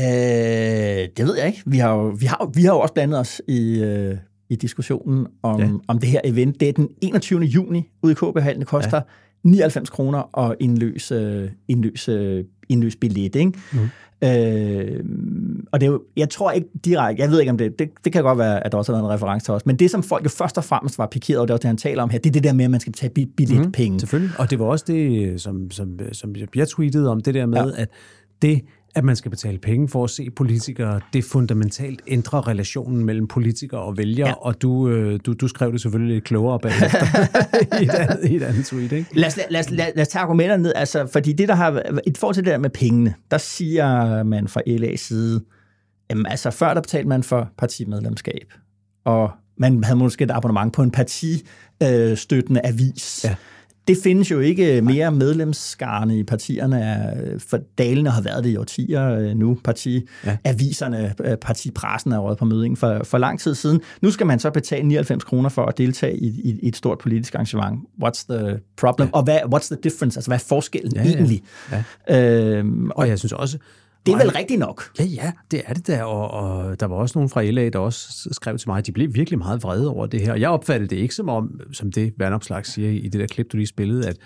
det ved jeg ikke. Vi har jo, vi har, vi har jo også blandet os i, øh, i diskussionen om, ja. Om det her event. Det er den 21. juni ude i KB-hallen. Det koster ja. 99 kroner at indløse, indløse, indløse billet. Ikke? Mm. Øh, og det er jo, jeg tror ikke direkte, jeg ved ikke om det, det, det kan godt være, at der også har været en reference til os, men det, som folk jo først og fremmest var pikeret over, det er også det, han taler om her, det er det der med, at man skal bi- billetpenge. Mm. Selvfølgelig. Og det var også det, som, som, som jeg tweetede om, det der med, ja. at det, at man skal betale penge for at se politikere, det fundamentalt ændrer relationen mellem politikere og vælgere, Ja. og du, øh, du, du skrev det selvfølgelig lidt klogere bagefter [LAUGHS] i, et andet, i et andet tweet, ikke? Lad os, lad, os, lad, lad os tage argumenterne ned, altså, fordi det, der har, i forhold til det der med pengene, der siger man fra LA's side, jamen, altså før der betalte man for partimedlemskab, og man havde måske et abonnement på en partistøttende avis. Ja. Det findes jo ikke mere medlemsskarne i partierne, er- for dalene har været det i årtier øh, nu. Partiaviserne, øh, partipressen er røget på møding for, for lang tid siden. Nu skal man så betale 99 kroner for at deltage i, i, i et stort politisk arrangement. What's the problem? Ja. Og hvad, what's the difference? Altså, hvad er forskellen ja, Ja, ja. egentlig? Ja. Øhm, og Og jeg synes også... det er vel rigtigt nok. Ja, ja, det er det der, og, og der var også nogen fra LA, der også skrev til mig, at de blev virkelig meget vrede over det her. Og jeg opfattede det ikke som om, som det Vandopslag siger i det der klip, du lige spillede, at,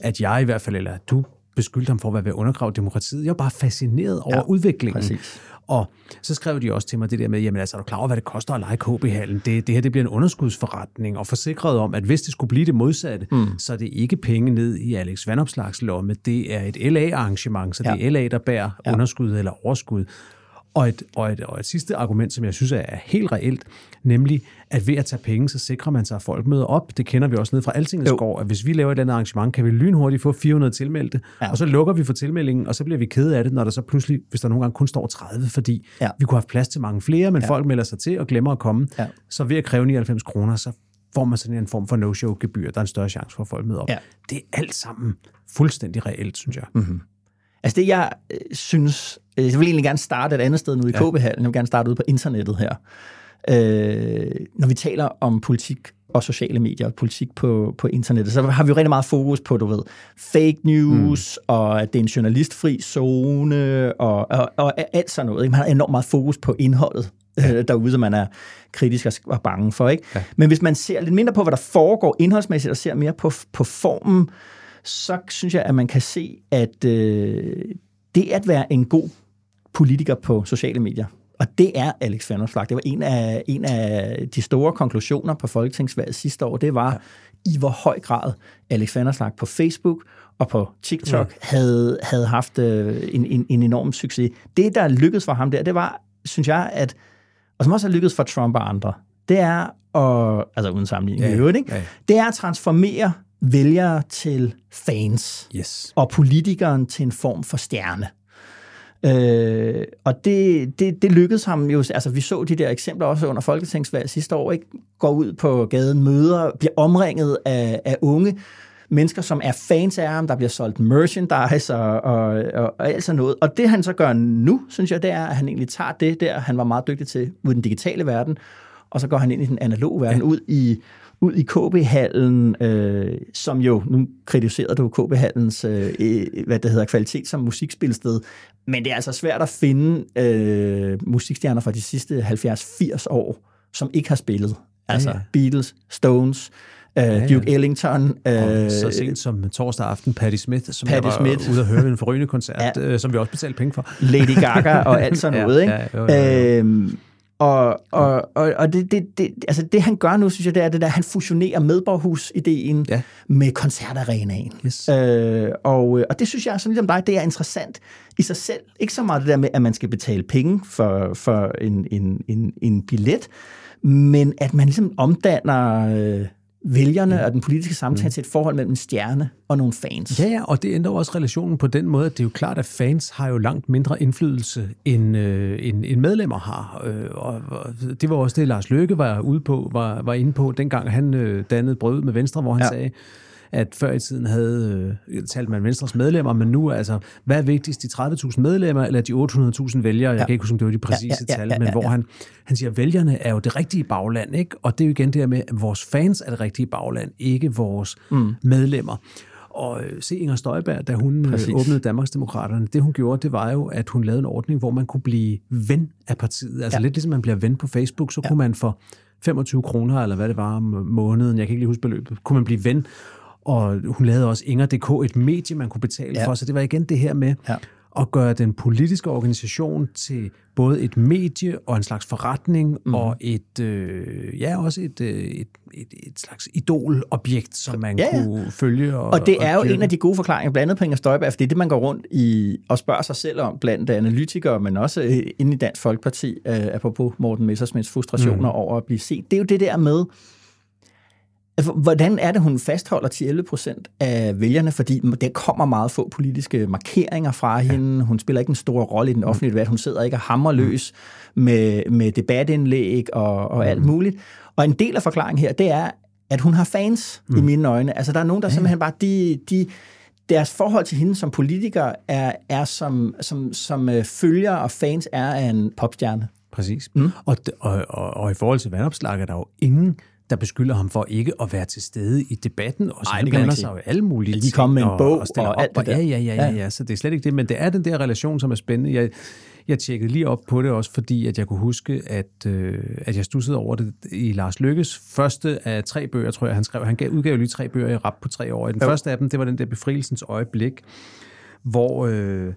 at jeg i hvert fald, eller du beskyldte ham for at være ved at undergrave demokratiet. Jeg var bare fascineret over Ja, udviklingen. præcis. Og så skrev de også til mig det der med, jamen altså, er du klar over, hvad det koster at lege KB-hallen? Det, det her det bliver en underskudsforretning, og forsikret om, at hvis det skulle blive det modsatte, mm. så er det ikke penge ned i Alex Vandopslags lomme. Det er et LA-arrangement, så det Ja. er LA, der bærer ja. underskud eller overskud. Og et, og, et, og et sidste argument, som jeg synes er helt reelt, nemlig, at ved at tage penge, så sikrer man sig, at folk møder op. Det kender vi også ned fra Altingets gård, at hvis vi laver et eller andet arrangement, kan vi lynhurtigt få 400 tilmeldte, Ja. og så lukker vi for tilmeldingen, og så bliver vi kede af det, når der så pludselig, hvis der nogle gange kun står 30, fordi Ja. vi kunne have plads til mange flere, men ja. folk melder sig til og glemmer at komme. Ja. Så ved at kræve 99 kroner, så får man sådan en form for no-show-gebyr. Der er en større chance for, at folk møder op. Ja. Det er alt sammen fuldstændig reelt, synes jeg. Mm. Altså det, jeg øh, synes, jeg vil egentlig gerne starte et andet sted end ude i ja. KB-hallen. Jeg vil gerne starte ude på internettet her. Øh, når vi taler om politik og sociale medier og politik på, på internettet, så har vi jo rigtig meget fokus på, du ved, fake news, mm. og at det er en journalistfri zone, og, og, og alt sådan noget. Ikke? Man har enormt meget fokus på indholdet ja. derude, som man er kritisk og- og bange for. Ikke? Ja. Men hvis man ser lidt mindre på, hvad der foregår indholdsmæssigt, og ser mere på, på formen, så synes jeg, at man kan se, at øh, det at være en god politiker på sociale medier, og det er Alex Vanopslagh. Det var en af, en af de store konklusioner på Folketingsvalget sidste år. Det var, ja. i hvor høj grad Alex Vanopslagh på Facebook og på TikTok ja. havde, havde haft øh, en, en, en enorm succes. Det, der lykkedes for ham der, det var, synes jeg, at, og som også har lykkedes for Trump og andre, det er, at, altså uden sammenligning Ja, ja, øvrigt, ikke? ja. det er at transformere vælgere til fans, Yes. og politikeren til en form for stjerne. Øh, og det, det, det lykkedes ham jo, altså vi så de der eksempler også under Folketingsvalget sidste år, ikke? går ud på gaden, møder, bliver omringet af, af unge mennesker, som er fans af ham, der bliver solgt merchandise og, og, og, og alt sådan noget. Og det han så gør nu, synes jeg, det er, at han egentlig tager det der, han var meget dygtig til ud i den digitale verden, og så går han ind i den analoge verden, ja. ud i ud i KB-hallen, øh, som jo, nu kritiserer du KB-hallens, øh, øh, hvad det hedder, kvalitet som musikspilsted, men det er altså svært at finde øh, musikstjerner fra de sidste 70-80 år, som ikke har spillet. Altså Ja, ja. Beatles, Stones, øh, ja. Duke Ellington. Og Øh, så sent som torsdag aften, Patti Smith, som Patti jeg var Smith. ude at høre ved en forrygende koncert, Ja. [LAUGHS] ja. øh, som vi også betalte penge for. Lady Gaga og alt sådan [LAUGHS] Ja, noget, ikke? ja, jo, jo, jo. Øhm, og, og, og, og det, det, det, altså det, han gør nu, synes jeg, det er det der, han fusionerer medborghus-ideen Ja. med koncertarenaen. Yes. Øh, og, øh, og det synes jeg, sådan ligesom dig, det er interessant i sig selv. Ikke så meget det der med, at man skal betale penge for, for en, en, en, en billet, men at man ligesom omdanner øh, vælgerne og den politiske samtale til et forhold mellem en stjerne og nogle fans. Ja, ja, og det ændrer også relationen på den måde, at det er jo klart, at fans har jo langt mindre indflydelse, end, øh, end, end medlemmer har. Øh, og, og det var også det, Lars Løkke var ude på, var, var inde på, dengang han øh, dannede brød med Venstre, hvor han ja. sagde, at før i tiden havde øh, talt man Venstres medlemmer, men nu altså, hvad er vigtigst, de 30.000 medlemmer eller de 800.000 vælgere? Jeg Ja. kan ikke huske, om det var de præcise Ja, ja, ja, tal, ja, ja, men hvor ja. han, han siger, at vælgerne er jo det rigtige bagland, ikke? Og det er jo igen det her med, at vores fans er det rigtige bagland, ikke vores mm. medlemmer. Og øh, se Inger Støjberg, da hun Præcis. øh, åbnede Danmarksdemokraterne, det hun gjorde, det var jo, at hun lavede en ordning, hvor man kunne blive ven af partiet. Altså Ja. ja. lidt ligesom man bliver ven på Facebook, så ja. kunne man for 25 kroner, eller hvad det var om måneden, jeg kan ikke lige huske beløbet, kunne man blive ven. Og hun lavede også Inger.dk, et medie, man kunne betale Ja. for. Så det var igen det her med Ja. at gøre den politiske organisation til både et medie og en slags forretning, mm. og et, øh, ja, også et, øh, et, et, et slags idolobjekt, som man Ja, kunne følge. Og, Og det er jo dyrke. en af de gode forklaringer, blandt andet på Inger Støjberg, for det er det, man går rundt i og spørger sig selv om, blandt analytikere, men også øh, inde i Dansk Folkeparti, øh, apropos Morten Messersmiths frustrationer mm. over at blive set. Det er jo det der med, altså, hvordan er det, hun fastholder 10-11 procent af vælgerne, fordi der kommer meget få politiske markeringer fra ja. hende. Hun spiller ikke en stor rolle i den offentlige debat. Hun sidder ikke og hammer løs med, med debatindlæg og, og alt muligt. Og en del af forklaringen her, det er, at hun har fans mm. i mine øjne. Altså, der er nogen, der simpelthen bare, de, de, deres forhold til hende som politiker er, er som, som, som øh, følger og fans er af en popstjerne. Præcis. Mm. Og, og, og, og i forhold til vandopslag er der jo ingen, der beskylder ham for ikke at være til stede i debatten, og så Ej, han det blander sig jo alle mulige Lige ting, komme med en bog stiller og alt det og, der. ja, ja, ja, ja, Ja. så det er slet ikke det, men det er den der relation, som er spændende. Jeg, jeg tjekkede lige op på det også, fordi at jeg kunne huske, at, øh, at jeg stussede over det i Lars Lykkes første af tre bøger, tror jeg, han skrev. Han gav, udgav lige tre bøger i rap på tre år. Den Jo. første af dem, det var den der befrielsens øjeblik, hvor, øh,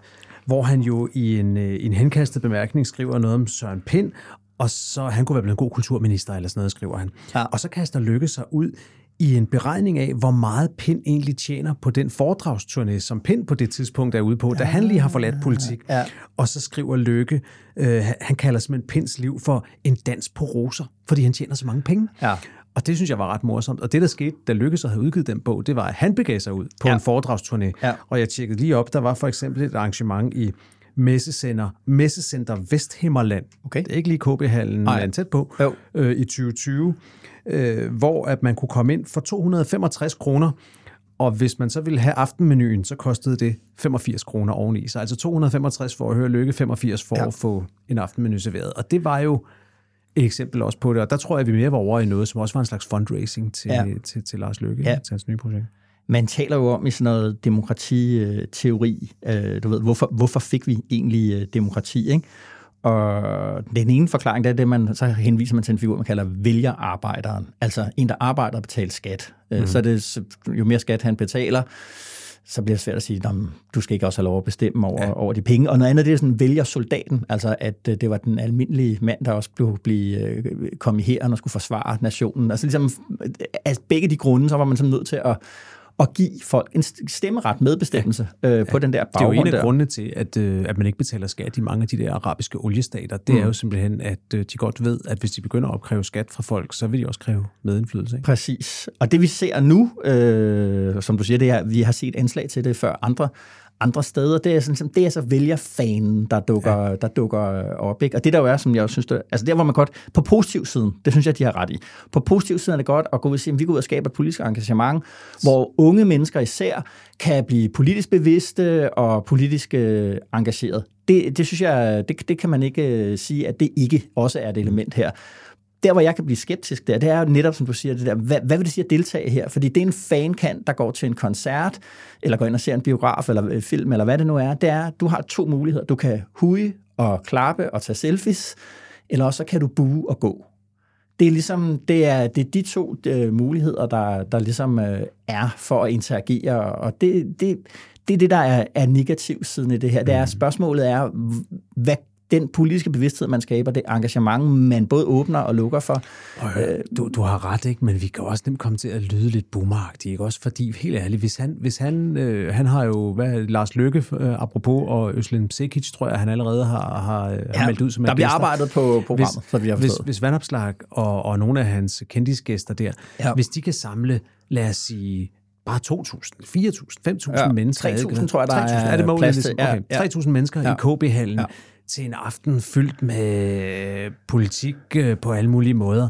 hvor han jo i en, øh, en henkastet bemærkning skriver noget om Søren Pind, og så han kunne være blevet en god kulturminister eller sådan noget, skriver han. Ja. Og så kaster Lykke sig ud i en beregning af, hvor meget Pind egentlig tjener på den foredragsturné, som Pind på det tidspunkt er ude på, da han lige har forladt politik. Ja. Og så skriver Lykke, øh, han kalder simpelthen Pinds liv for en dans på roser, fordi han tjener så mange penge. Ja. Og det synes jeg var ret morsomt. Og det, der skete, da Lykke så havde udgivet den bog, det var, at han begav sig ud på ja. en foredragsturné. Ja. Og jeg tjekkede lige op, der var for eksempel et arrangement i Messecenter, Messecenter Vesthimmerland. Okay. Det er ikke lige KB-hallen, men tæt på. Jo. Øh, I 2020, øh, hvor at man kunne komme ind for 265 kroner, og hvis man så ville have aftenmenuen, så kostede det 85 kroner oveni. Så altså 265 for at høre Lykke, 85 for Ja. at få en aftenmenu serveret. Og det var jo et eksempel også på det, og der tror jeg, at vi mere var over i noget, som også var en slags fundraising til, Ja. ja. til, til Lars Lykke, ja. til hans nye projekt. Man taler jo om i sådan noget demokratiteori, øh, du ved, hvorfor, hvorfor fik vi egentlig øh, demokrati, ikke? Og den ene forklaring, det er det, man, så henviser man til en figur, man kalder vælgerarbejderen. Altså en, der arbejder og betaler skat. Mm. Så det, jo mere skat han betaler, så bliver det svært at sige, at du skal ikke også have lov at bestemme over, ja. over de penge. Og noget andet, det er sådan vælgersoldaten, altså at øh, det var den almindelige mand, der også blev blive, øh, kom i hæren og skulle forsvare nationen. Altså ligesom, af begge de grunde, så var man sådan nødt til at, at give folk en stemmeret medbestemmelse ja. øh, på den der Det er jo baggrund en af grundene til, at, øh, at man ikke betaler skat i mange af de der arabiske oliestater. Det Mm. er jo simpelthen, at øh, de godt ved, at hvis de begynder at opkræve skat fra folk, så vil de også kræve medindflydelse. Ikke? Præcis. Og det vi ser nu, øh, som du siger, det er, vi har set anslag til det før andre, andre steder, det er, sådan, det er så vælgerfanen, der dukker, ja. der dukker op. Ikke? Og det der jo er, som jeg også synes, det, altså der hvor man godt, på positiv siden, det synes jeg, de har ret i. På positiv siden er det godt at gå ud og sige, at vi går ud og skaber et politisk engagement, hvor unge mennesker især kan blive politisk bevidste og politisk øh, engageret. Det, det synes jeg, det, det kan man ikke øh, sige, at det ikke også er et element her der, hvor jeg kan blive skeptisk der, det er jo netop, som du siger, det der, hvad, hvad vil det sige at deltage her? Fordi det er en fankant, der går til en koncert, eller går ind og ser en biograf, eller en film, eller hvad det nu er. Det er, du har to muligheder. Du kan huge og klappe og tage selfies, eller også så kan du bue og gå. Det er ligesom, det er, det er de to øh, muligheder, der, der ligesom øh, er for at interagere, og det, det, det er det, der er, er negativ siden i det her. Det er, spørgsmålet er, hvad den politiske bevidsthed, man skaber, det engagement, man både åbner og lukker for. Øh, du, du har ret, ikke? men vi kan også nemt komme til at lyde lidt boomeragtigt, ikke? Også fordi, helt ærligt, hvis han, hvis han, øh, han har jo, hvad, Lars Løkke, øh, apropos, og Øslem Sekic, tror jeg, han allerede har, har, ja, har meldt ud som der bliver gæster. arbejdet på programmet, hvis, så vi har hvis, forstået. hvis Vandopslag og, og nogle af hans kendisgæster der, Ja. ja. hvis de kan samle, lad os sige, bare 2.000, 4.000, 5.000 Ja, mennesker. 3.000 ikke? tror jeg, der 3.000, er er det målet, plads til. ligesom? Ja, Okay, ja. 3.000 mennesker Ja. i KB-hallen Ja. Til en aften fyldt med politik øh, på alle mulige måder.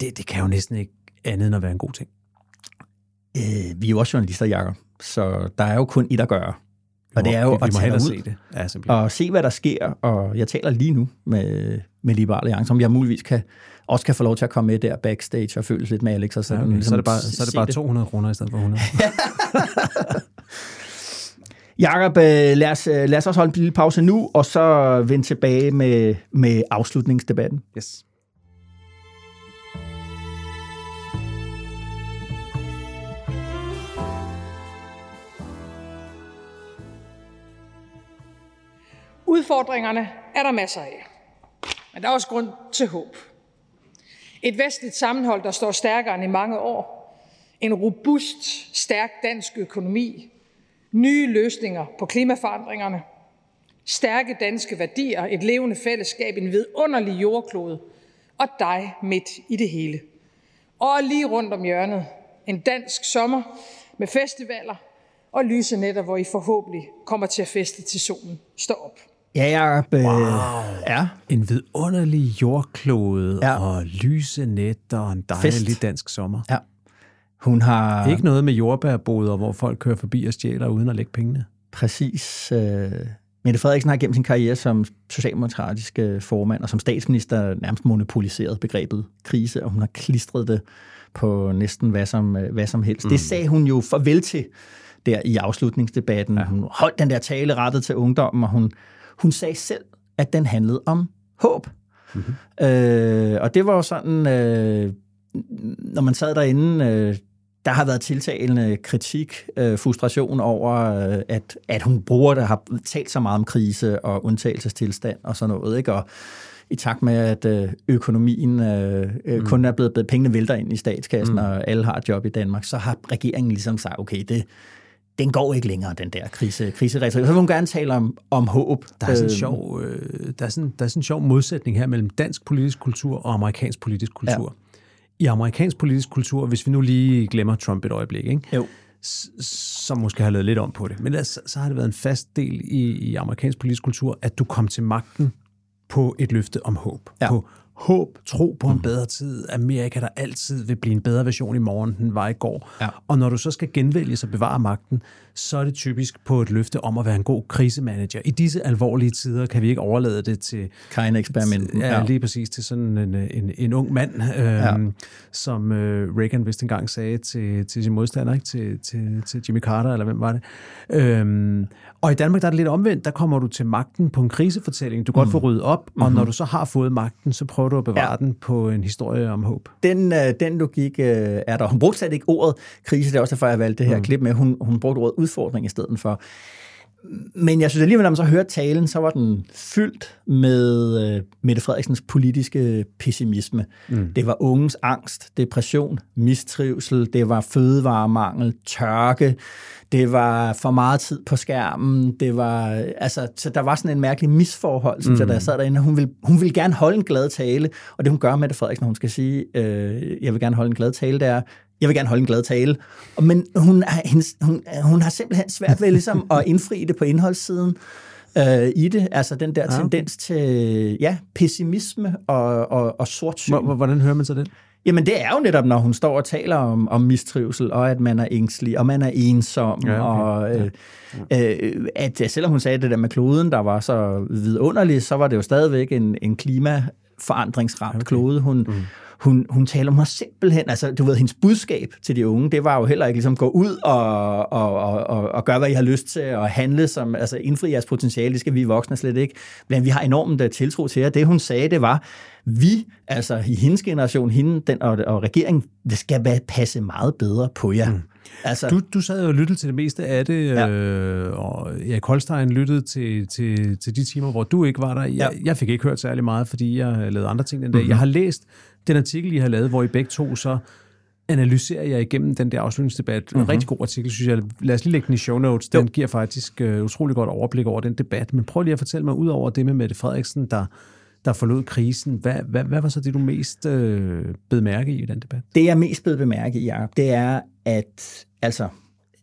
Det, det kan jo næsten ikke andet end at være en god ting. Øh, vi er jo også journalister, Jacob, så der er jo kun et at gøre. Og det er jo vi, vi at må tage ud se det. Ja, simpelthen. og se, hvad der sker. Og jeg taler lige nu med, med Liberal Alliance, om jeg muligvis kan, også kan få lov til at komme med der backstage og føles lidt med Alex. Og Ja, sådan, okay. ligesom Så er det bare, så er det bare 200 kroner i stedet for 100. [LAUGHS] Jakob, øh, lad os, øh, lad os også holde en lille pause nu, og så vende tilbage med, med afslutningsdebatten. Yes. Udfordringerne er der masser af. Men der er også grund til håb. Et vestligt sammenhold, der står stærkere end i mange år. En robust, stærk dansk økonomi. Nye løsninger på klimaforandringerne. Stærke danske værdier, et levende fællesskab, en vidunderlig jordklode. Og dig midt i det hele. Og lige rundt om hjørnet. En dansk sommer med festivaler og lyse nætter, hvor I forhåbentlig kommer til at feste til solen står op. Ja, Jacob. Øh, Wow. Ja. En vidunderlig jordklode Ja. ja. og lyse nætter og en dejlig Fest. dansk sommer. Ja. Hun har... Ikke noget med jordbærboder, hvor folk kører forbi og stjæler uden at lægge pengene. Præcis. Øh, Mette Frederiksen har gennem sin karriere som socialdemokratisk øh, formand og som statsminister nærmest monopoliseret begrebet krise, og hun har klistret det på næsten hvad som, øh, hvad som helst. Mm. Det sagde hun jo farvel til der i afslutningsdebatten. Ja. Hun holdt den der tale rettet til ungdommen, og hun, hun sagde selv, at den handlede om håb. Mm-hmm. Øh, og det var jo sådan, øh, når man sad derinde, øh, der har været tiltagende kritik, øh, frustration over, øh, at, at hun bruger det, har talt så meget om krise og undtagelsestilstand og sådan noget, ikke? Og i takt med, at øh, økonomien øh, øh, kun er blevet, blevet, pengene vælter ind i statskassen, mm. og alle har et job i Danmark, så har regeringen ligesom sagt, okay, det, den går ikke længere, den der krise, kriseretorik. Så vil hun gerne tale om, om håb. Der er sådan en Øh, sjov, øh, der er sådan, der er sådan en sjov modsætning her mellem dansk politisk kultur og amerikansk politisk kultur. Ja. I amerikansk politisk kultur, hvis vi nu lige glemmer Trump et øjeblik, ikke? Jo. Som måske har lavet lidt om på det, men ellers, så har det været en fast del i, i amerikansk politisk kultur, at du kom til magten på et løfte om håb. Ja. På håb, tro på en bedre tid, Amerika, der altid vil blive en bedre version i morgen, end den var i går. Ja. Og når du så skal genvælge og bevare magten, så er det typisk på et løfte om at være en god krisemanager. I disse alvorlige tider kan vi ikke overlade det til... Kain-eksperimenten. Ja, lige præcis til sådan en, en, en ung mand, øh, ja. som øh, Reagan vist engang sagde til, til sin modstander, ikke? Til, til, til Jimmy Carter, eller hvem var det. Øhm, og i Danmark der er det lidt omvendt. Der kommer du til magten på en krisefortælling. Du kan godt få ryddet op, og når du så har fået magten, så prøver du at bevare Ja. ja. den på en historie om håb. Den, øh, den logik øh, er der. Hun brugte slet ikke ordet krise, det er også derfor, jeg valgte det her mm. klip med. Hun, hun brugte ordet udfordring i stedet for. Men jeg synes alligevel, når man så hørte talen, så var den fyldt med øh, Mette Frederiksens politiske pessimisme. Mm. Det var ungens angst, depression, mistrivsel, det var fødevaremangel, tørke, det var for meget tid på skærmen, det var, altså, så der var sådan en mærkelig misforhold, synes mm. jeg, da jeg sad derinde. Hun vil, hun vil gerne holde en glad tale, og det hun gør, Mette Frederiksen, når hun skal sige, øh, jeg vil gerne holde en glad tale, det er, jeg vil gerne holde en glad tale. Men hun, hendes, hun, hun har simpelthen svært ved ligesom at [LAUGHS] indfri det på indholdssiden øh, i det. Altså den der okay. tendens til ja, pessimisme og, og, og sortsyn. Hvordan hører man så det? Jamen det er jo netop, når hun står og taler om, om mistrivsel, og at man er ængstelig, og man er ensom, ja, okay. og øh, ja. øh, at selvom hun sagde det der med kloden, der var så vidunderligt, så var det jo stadigvæk en, en klimaforandringsramt okay. klode, hun, mm hun, hun taler om simpelthen, altså du ved, hendes budskab til de unge, det var jo heller ikke ligesom gå ud og, og, og, og, og gøre, hvad I har lyst til, og handle som, altså indfri jeres potentiale, det skal vi voksne slet ikke. Men vi har enormt øh, tiltro til jer. Det hun sagde, det var, vi, altså i hendes generation, hende den, og, og regeringen, det skal passe meget bedre på jer. Mm. Altså, du, du sad jo og lyttede til det meste af det, ja. øh, og Erik Holstein lyttede til, til, til de timer, hvor du ikke var der. Jeg, ja. jeg fik ikke hørt særlig meget, fordi jeg lavede andre ting den dag. Mm-hmm. Jeg har læst den artikel, I har lavet, hvor I begge to så analyserer jeg igennem den der afslutningsdebat. Mm-hmm. En mhm. rigtig god artikel, synes jeg. Lad os lige lægge den i show notes. Den jo. giver faktisk uh, utrolig godt overblik over den debat. Men prøv lige at fortælle mig, ud over det med Mette Frederiksen, der, der forlod krisen, hvad, hvad, hvad var så det, du mest uh, bed mærke i i den debat? Det, jeg mest bed bemærke i, Jacob, det er, at altså,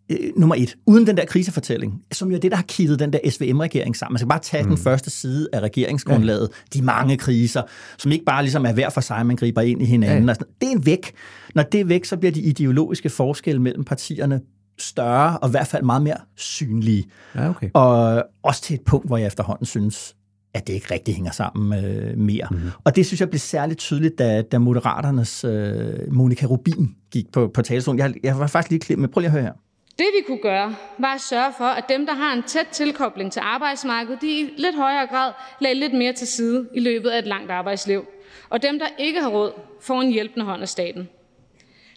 øh, nummer et, uden den der krisefortælling, som jo er det, der har kittet den der SVM-regering sammen. Man skal bare tage mm. den første side af regeringsgrundlaget, ja. de mange kriser, som ikke bare ligesom er hver for sig, man griber ind i hinanden. Ja. Og sådan. Det er en væk. Når det er væk, så bliver de ideologiske forskelle mellem partierne større, og i hvert fald meget mere synlige. Ja, okay. Og også til et punkt, hvor jeg efterhånden synes, at det ikke rigtig hænger sammen øh, mere. Mm-hmm. Og det synes jeg blev særligt tydeligt, da, da Moderaternes øh, Monika Rubin gik på, på talerstolen. Jeg, jeg var faktisk lige klemt med. Prøv lige at høre her. Det vi kunne gøre, var at sørge for, at dem, der har en tæt tilkobling til arbejdsmarkedet, de i lidt højere grad lagde lidt mere til side i løbet af et langt arbejdsliv. Og dem, der ikke har råd, får en hjælpende hånd af staten.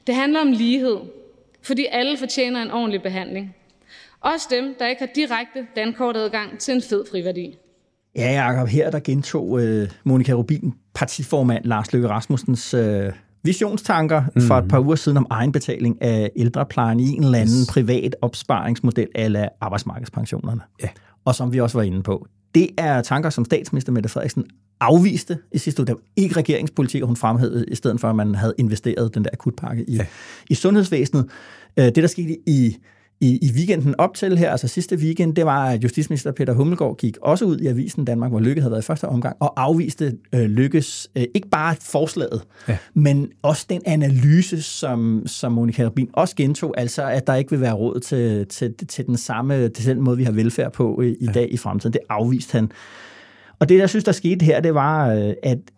Det handler om lighed, fordi alle fortjener en ordentlig behandling. Også dem, der ikke har direkte dankortadgang til en fed friværdi. Ja, Jacob, her der gentog uh, Monika Rubin, partiformand Lars Løkke Rasmussens uh, visionstanker mm. for et mhm. par uger siden om egenbetaling af ældreplejen i en eller anden yes. privat opsparingsmodel af arbejdsmarkedspensionerne. Ja. Og som vi også var inde på. Det er tanker, som statsminister Mette Frederiksen afviste i sidste uge. Det var ikke regeringspolitik, hun fremhævede i stedet for, at man havde investeret den der akutpakke i, ja. i sundhedsvæsenet. Øh, det, der skete i i, i weekenden op til her, altså sidste weekend, det var, at justitsminister Peter Hummelgaard gik også ud i avisen Danmark, hvor Lykke havde været i første omgang, og afviste øh, Lykkes, øh, ikke bare forslaget, ja. men også den analyse, som, som Monika Rubin også gentog, altså at der ikke vil være råd til, til, til den samme, til den måde, vi har velfærd på i, i ja. dag i fremtiden. Det afviste han. Og det, jeg synes, der skete her, det var, øh, at øh,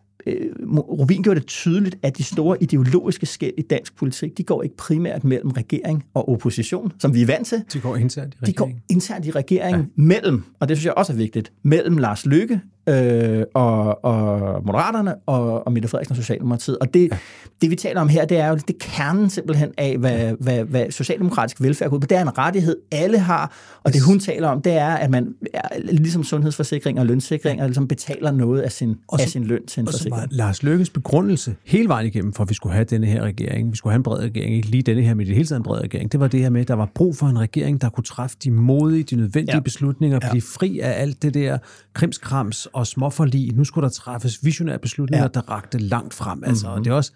Rubin gjorde det tydeligt, at de store ideologiske skæld i dansk politik, de går ikke primært mellem regering og opposition, som vi er vant til. De går internt i regeringen. De går internt i regeringen ja. mellem, og det synes jeg også er vigtigt, mellem Lars Løkke øh, og, og Moderaterne og, og Mette Frederiksen og Socialdemokratiet. Og det, ja. det, vi taler om her, det er jo det kernen simpelthen af, hvad, hvad, hvad socialdemokratisk velfærd går på. Det er en rettighed, alle har, og det hun taler om, det er, at man ligesom sundhedsforsikring og lønssikring, ligesom betaler noget af sin, og så, af sin løn til en og forsikring. Og Lars Lykkes begrundelse hele vejen igennem, for at vi skulle have denne her regering, vi skulle have en bred regering, ikke lige denne her, men det hele taget en bred regering, det var det her med, at der var brug for en regering, der kunne træffe de modige, de nødvendige ja. beslutninger, ja. blive fri af alt det der krimskrams og småforlig. Nu skulle der træffes visionære beslutninger, ja. der rakte langt frem. Altså, mm-hmm. og det er også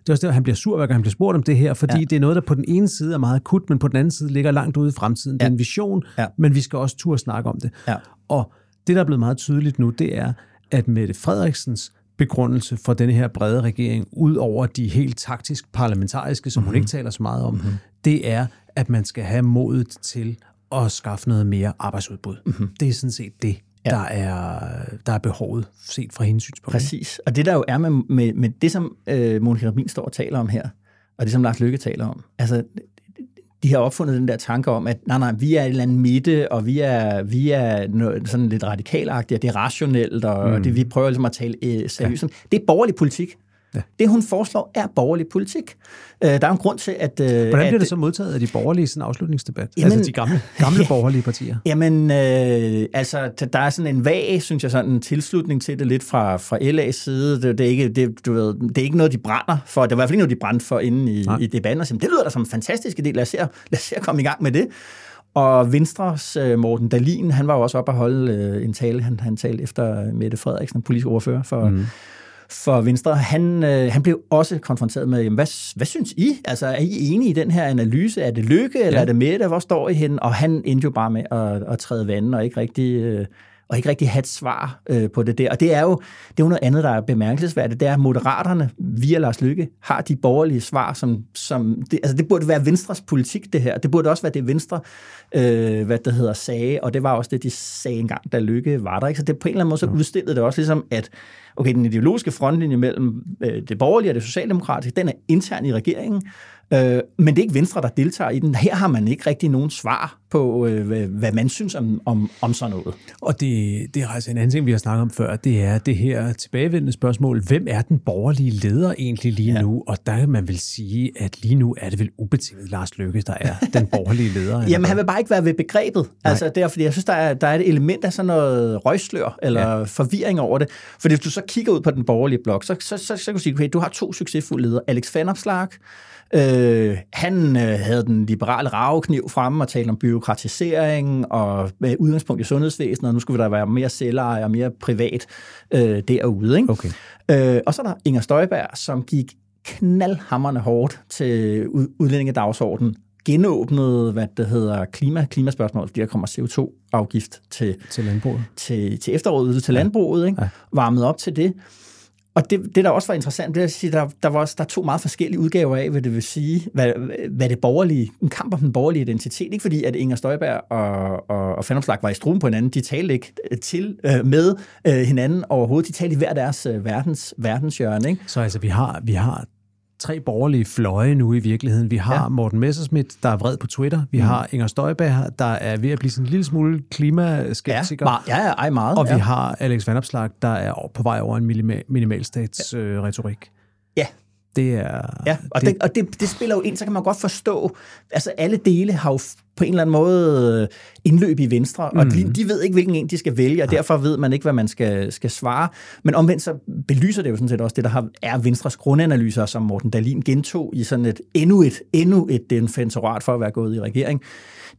det er også at han bliver sur, hver gang han bliver spurgt om det her, fordi ja. det er noget, der på den ene side er meget akut, men på den anden side ligger langt ude i fremtiden. Ja. Det er en vision, ja. men vi skal også turde snakke om det. Ja. Og det, der er blevet meget tydeligt nu, det er, at Mette Frederiksens begrundelse for denne her brede regering, ud over de helt taktisk parlamentariske, som mm-hmm. hun mhm. ikke taler så meget om, mm-hmm. det er, at man skal have modet til at skaffe noget mere arbejdsudbud. Mm-hmm. Det er sådan set det, ja. der, er, der er behovet set fra hendes synspunkt. Præcis. Og det der jo er med, med, med det, som øh, Monika Rabin står og taler om her, og det, som Lars Lykke taler om, altså de har opfundet den der tanke om, at nej, nej, vi er et eller andet midte, og vi er, vi er noget, sådan lidt radikalagtige, og det er rationelt, og, mm. og det, vi prøver ligesom at tale øh, seriøst. Ja. Det er borgerlig politik. Ja. Det, hun foreslår, er borgerlig politik. Øh, der er en grund til, at... Øh, Hvordan bliver at, det så modtaget af de borgerlige sådan afslutningsdebat? Jamen, altså de gamle, gamle [LAUGHS] borgerlige partier? Jamen, øh, altså, der er sådan en vag, synes jeg, sådan en tilslutning til det lidt fra, fra LA's side. Det, det, er ikke, det, du ved, det er ikke noget, de brænder for. Det var i hvert fald ikke noget, de brændte for inde i, i debatten. Og siger, det lyder da som en fantastisk idé. Lad os, se, lad os se at komme i gang med det. Og Venstres uh, Morten Dalin, han var jo også oppe at holde uh, en tale. Han, han talte efter Mette Frederiksen, politisk ordfører for, mm. For Venstre. Han, uh, han blev også konfronteret med, jamen, hvad, hvad synes I? Altså, er I enige i den her analyse? Er det Lykke, eller ja. er det Mette? Hvor står I hen? Og han endte jo bare med at, at træde vandet og ikke rigtig... Uh, og ikke rigtig have et svar øh, på det der. Og det er, jo, det er jo noget andet, der er bemærkelsesværdigt. Det er, at moderaterne via Lars Lykke har de borgerlige svar, som, som det, altså det burde være Venstres politik, det her. Det burde også være det, Venstre øh, hvad det hedder, sagde, og det var også det, de sagde engang, da Lykke var der. Ikke? Så det på en eller anden måde så udstillede det også ligesom, at okay, den ideologiske frontlinje mellem øh, det borgerlige og det socialdemokratiske, den er intern i regeringen, Øh, men det er ikke Venstre, der deltager i den. Her har man ikke rigtig nogen svar på, øh, hvad man synes om, om, om sådan noget. Og det, det er altså en anden ting, vi har snakket om før, det er det her tilbagevendende spørgsmål. Hvem er den borgerlige leder egentlig lige ja. nu? Og der kan man vil sige, at lige nu er det vel ubetinget Lars Løkke, der er den [LAUGHS] borgerlige leder. Jamen, han vil bare ikke være ved begrebet. Nej. Altså, det er, fordi jeg synes, der er, der er et element af sådan noget røgslør, eller ja. forvirring over det. For hvis du så kigger ud på den borgerlige blok, så, så, så, så, kan du sige, okay, du har to succesfulde ledere. Alex Vanopslagh, Øh, han øh, havde den liberale ravekniv fremme og talte om byråkratisering og med udgangspunkt i sundhedsvæsenet, og nu skulle der være mere selveje og mere privat øh, derude. Ikke? Okay. Øh, og så er der Inger Støjberg, som gik knaldhammerne hårdt til udlændingedagsordenen, genåbnede, hvad det hedder, klima, klimaspørgsmål, fordi der kommer CO2-afgift til, til landbruget. Til, til efteråret, til landbruget, ikke? Ja. varmet op til det. Og det, det, der også var interessant, det er at sige, der, der var også der er to meget forskellige udgaver af, hvad det vil sige, hvad, hvad det borgerlige, en kamp om den borgerlige identitet. Ikke fordi, at Inger Støjberg og, og, og Fandomslag var i struen på hinanden. De talte ikke til øh, med øh, hinanden overhovedet. De talte i hver deres øh, verdens, verdenshjørne. Ikke? Så altså, vi har, vi har tre borgerlige fløje nu i virkeligheden. Vi har ja. Morten Messerschmidt, der er vred på Twitter. Vi mm. har Inger Støjberg, der er ved at blive sådan en lille smule klimaskeptiker. Ja, ja, ja meget. Og ja. vi har Alex Vanopslag, der er på vej over en minimal, minimalstats ja. øh, retorik. Ja, det er... Ja, og, det, det, og det, det spiller jo ind, så kan man godt forstå, altså alle dele har jo på en eller anden måde øh, indløb i Venstre, mm. og de, de ved ikke, hvilken en de skal vælge, og derfor ved man ikke, hvad man skal, skal svare. Men omvendt så belyser det jo sådan set også det, der har, er Venstres grundanalyser, som Morten Dalin gentog i sådan et endnu et, endnu et defensorat for at være gået i regering.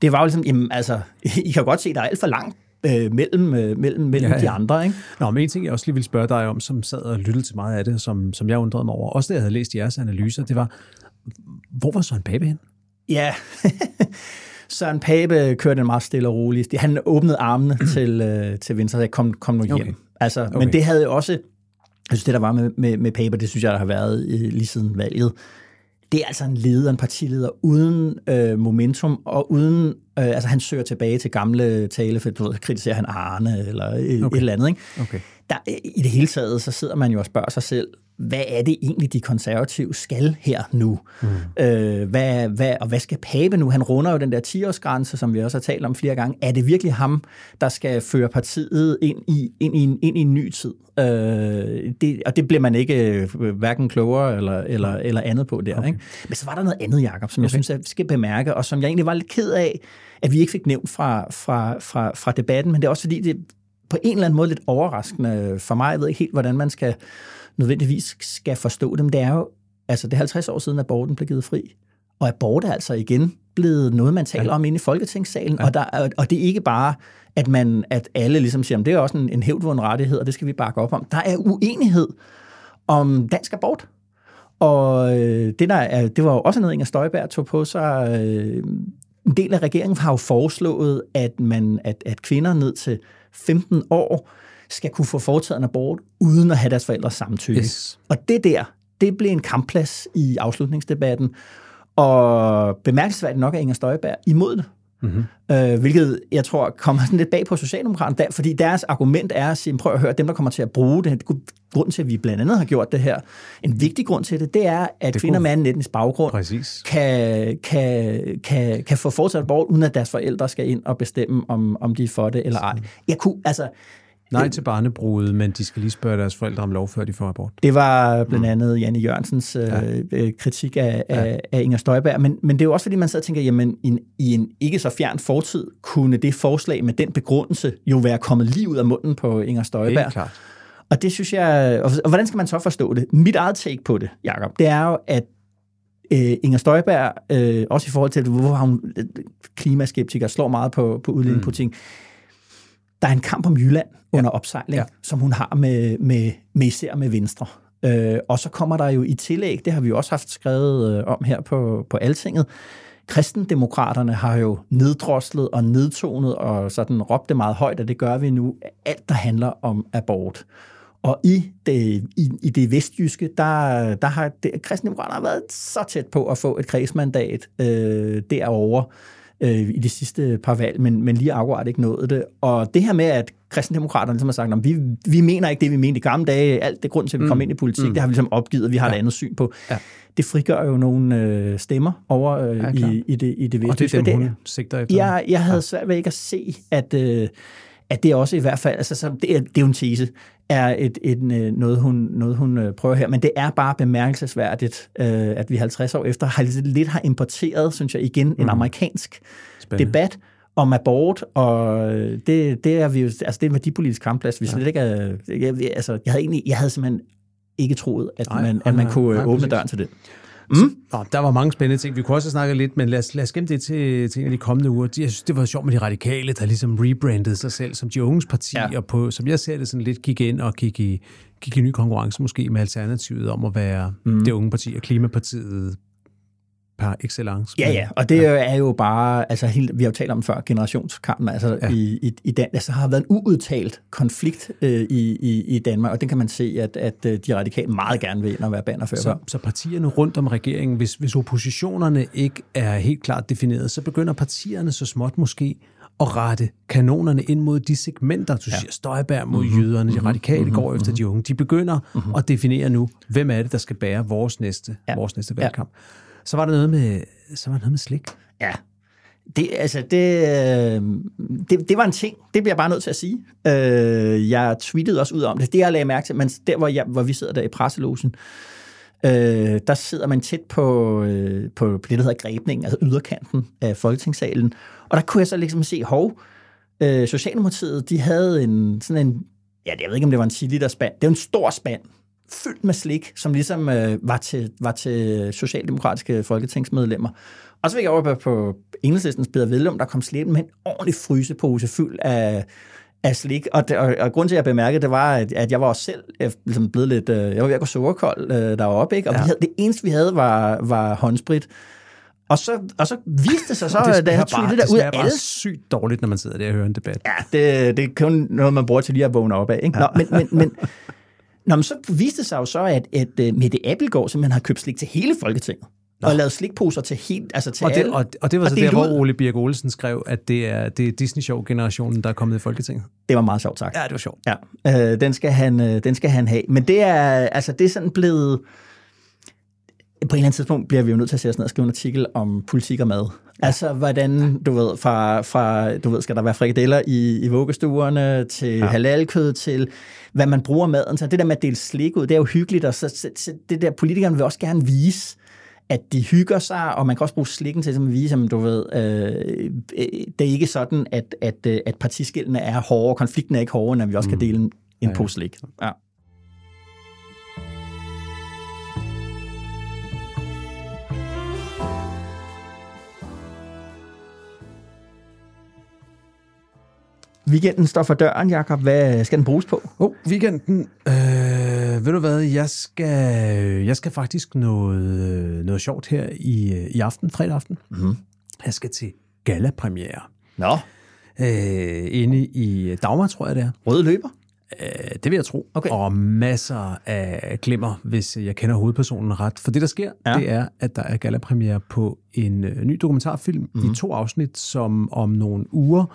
Det var jo ligesom, jamen altså, [LAUGHS] I kan godt se, der er alt for langt øh, mellem, øh, mellem, mellem ja, ja. de andre. Ikke? Nå, men en ting, jeg også lige ville spørge dig om, som sad og lyttede til meget af det, som, som jeg undrede mig over, også det, jeg havde læst jeres analyser, det var, hvor var Søren Pape hen? Ja, [LAUGHS] Søren Pape kørte en meget stille og roligt. Han åbnede armene [CLEARS THROAT] til, øh, til Venstre og kom, kom nu hjem. Okay. Altså, okay. Men det havde jo også, jeg synes, det der var med, med, med Pape, det synes jeg, der har været lige siden valget, det er altså en leder, en partileder, uden øh, momentum og uden... Øh, altså, han søger tilbage til gamle tale, for du ved, kritiserer han Arne eller et, okay. et eller andet. Ikke? Okay. Der, I det hele taget, så sidder man jo og spørger sig selv, hvad er det egentlig, de konservative skal her nu? Mm. Øh, hvad, hvad, og hvad skal Pape nu? Han runder jo den der 10-årsgrænse, som vi også har talt om flere gange. Er det virkelig ham, der skal føre partiet ind i, ind i, en, ind i en ny tid? Øh, det, og det bliver man ikke øh, hverken klogere eller, eller, eller andet på der. Okay. Ikke? Men så var der noget andet, Jacob, som okay. jeg synes, jeg skal bemærke, og som jeg egentlig var lidt ked af, at vi ikke fik nævnt fra, fra, fra, fra debatten, men det er også fordi, det på en eller anden måde lidt overraskende for mig. Jeg ved ikke helt, hvordan man skal nødvendigvis skal forstå dem, det er jo, altså det er 50 år siden, at aborten blev givet fri. Og abort er altså igen blevet noget, man taler ja. om inde i Folketingssalen. Ja. Og, der, og det er ikke bare, at, man, at alle ligesom siger, at det er også en, en hævdvunden rettighed, og det skal vi bakke op om. Der er uenighed om dansk abort. Og øh, det, der er, det var jo også noget, Inger Støjberg tog på sig. Øh, en del af regeringen har jo foreslået, at, man, at, at kvinder ned til 15 år skal kunne få foretaget en abort, uden at have deres forældres samtykke. Yes. Og det der, det blev en kampplads i afslutningsdebatten, og bemærkelsesværdigt nok er Inger Støjberg imod det. Mm-hmm. Øh, hvilket jeg tror kommer sådan lidt bag på Socialdemokraterne, der, fordi deres argument er at sige, prøv at høre, dem der kommer til at bruge det, grund til, at vi blandt andet har gjort det her, en vigtig grund til det, det er, at det kvinder med anden etnisk baggrund kan, kan, kan, kan få fortsat abort, uden at deres forældre skal ind og bestemme, om, om de er for det eller ej. Jeg kunne, altså, Nej til barnebruget, men de skal lige spørge deres forældre om lov, før de får abort. Det var blandt andet Janne Jørgensens ja. øh, kritik af, ja. af, af Inger Støjberg, men, men det er jo også fordi, man sidder og tænker, jamen i en, i en ikke så fjern fortid, kunne det forslag med den begrundelse jo være kommet lige ud af munden på Inger Støjberg. Helt klart. Og det synes jeg, og, og hvordan skal man så forstå det? Mit eget take på det, Jacob, det er jo, at øh, Inger Støjberg, øh, også i forhold til, hvorfor hun øh, klimaskeptiker slår meget på, på udlændingepolitik, mm. Der er en kamp om Jylland under opsejling, ja. som hun har med, med, med især med Venstre. Øh, og så kommer der jo i tillæg, det har vi jo også haft skrevet øh, om her på, på Altinget, kristendemokraterne har jo neddroslet og nedtonet og sådan råbt det meget højt, og det gør vi nu, alt der handler om abort. Og i det, i, i det vestjyske, der, der har det, kristendemokraterne været så tæt på at få et kredsmandat øh, derovre øh, i de sidste par valg, men, men lige akkurat ikke nået det. Og det her med, at kristendemokraterne ligesom har sagt, at vi, vi mener ikke det, vi mente i gamle dage, alt det grund til, at vi mm. kom ind i politik, mm. det har vi ligesom opgivet, vi har ja. et andet syn på. Ja. Det frigør jo nogle øh, stemmer over øh, ja, i, i det, i det vestjyske. Og det er dem, hun sigter efter. Jeg, jeg havde ja. svært ved ikke at se, at... Øh, at det også i hvert fald, altså så det, er, det er jo en tese, er et, et, øh, noget, hun, noget, hun øh, prøver her. Men det er bare bemærkelsesværdigt, øh, at vi 50 år efter har lidt, lidt har importeret, synes jeg, igen en mm. amerikansk Spændende. debat om abort, og det, det er vi jo, altså det er en værdipolitisk kampplads, vi ja. slet ikke er, jeg, altså, jeg havde egentlig, jeg havde simpelthen ikke troet, at nej, man, at man nej, kunne nej, åbne præcis. døren til det. Mm. Nå, der var mange spændende ting. Vi kunne også snakke lidt, men lad os, lad os gemme det til, til en af de kommende uger. Jeg synes, det var sjovt med de radikale, der ligesom rebrandede sig selv som de unges parti, ja. og på, som jeg ser det, sådan lidt gik ind og gik i, gik i ny konkurrence måske med Alternativet om at være mm. det unge parti og Klimapartiet par excellence. Ja, ja, og det ja. er jo bare, altså helt, vi har jo talt om før, generationskampen, altså ja. i, i, i Dan, altså har været en uudtalt konflikt øh, i, i, i Danmark, og den kan man se, at, at øh, de radikale meget gerne vil ind og være bannerfører. Så, så partierne rundt om regeringen, hvis, hvis oppositionerne ikke er helt klart defineret, så begynder partierne så småt måske at rette kanonerne ind mod de segmenter, du ja. siger Støjberg mod mm-hmm. jøderne, de radikale mm-hmm. går efter mm-hmm. de unge. De begynder mm-hmm. at definere nu, hvem er det, der skal bære vores næste, ja. vores næste valgkamp. Ja. Så var der noget med, så var der noget med slik. Ja, det, altså, det, øh, det, det var en ting. Det bliver jeg bare nødt til at sige. Øh, jeg tweetede også ud om det. Det, jeg lagde mærke til, men der, hvor, jeg, hvor vi sidder der i presselogen, øh, der sidder man tæt på, øh, på, på det, der hedder grebningen, altså yderkanten af Folketingssalen. Og der kunne jeg så ligesom se, hov, øh, Socialdemokratiet, de havde en, sådan en, ja, jeg ved ikke, om det var en 10 liter spand. Det er en stor spand fyldt med slik, som ligesom øh, var, til, var til socialdemokratiske folketingsmedlemmer. Og så fik jeg over på enhedslistens Peter Vedlum, der kom slet med en ordentlig frysepose fyldt af, af slik. Og, det, og, og grunden til, at jeg bemærkede, det var, at, at jeg var også selv ligesom blevet lidt... Øh, jeg var ved at gå sukkerkold øh, deroppe, ikke? Og ja. vi havde, det eneste, vi havde, var, var håndsprit. Og så, og så viste det sig så, det da jeg tog det der ud af alle... sygt dårligt, når man sidder der og hører en debat. Ja, det, det er kun noget, man bruger til lige at vågne op af. Ikke? Nå, men, men, men, Nå, men så viste det sig jo så, at, at uh, Mette Appelgaard simpelthen har købt slik til hele Folketinget. Nå. Og lavet slikposer til helt, altså til og det, alle. Og, og det var så der, hvor Ole Birk Olsen skrev, at det er, det er Disney-show-generationen, der er kommet i Folketinget. Det var meget sjovt sagt. Ja, det var sjovt. Ja, uh, den, skal han, uh, den skal han have. Men det er, altså, det er sådan blevet... På en eller anden tidspunkt bliver vi jo nødt til at sætte os ned og skrive en artikel om politik og mad. Altså, hvordan, du ved, fra, fra du ved, skal der være frikadeller i, i vuggestuerne, til ja. halalkød, til hvad man bruger maden. Så det der med at dele slik ud, det er jo hyggeligt, og så, så, så det der, politikerne vil også gerne vise, at de hygger sig, og man kan også bruge slikken til at vise, at du ved, øh, det er ikke sådan, at, at, at partiskillene er hårde, og konflikten er ikke hårdere, når vi også mm. kan dele en, en ja, pose slik. Ja. Weekenden står for døren, Jakob. Hvad skal den bruges på? Oh, weekenden. Øh, ved du hvad, jeg skal, jeg skal faktisk noget, noget sjovt her i, i aften, fredag aften. Mm-hmm. Jeg skal til gala-premiere. Nå. Øh, inde i Dagmar, tror jeg det er. Røde løber? Øh, det vil jeg tro. Okay. Og masser af glimmer, hvis jeg kender hovedpersonen ret. For det, der sker, ja. det er, at der er gala-premiere på en øh, ny dokumentarfilm mm-hmm. i mhm. to afsnit, som om nogle uger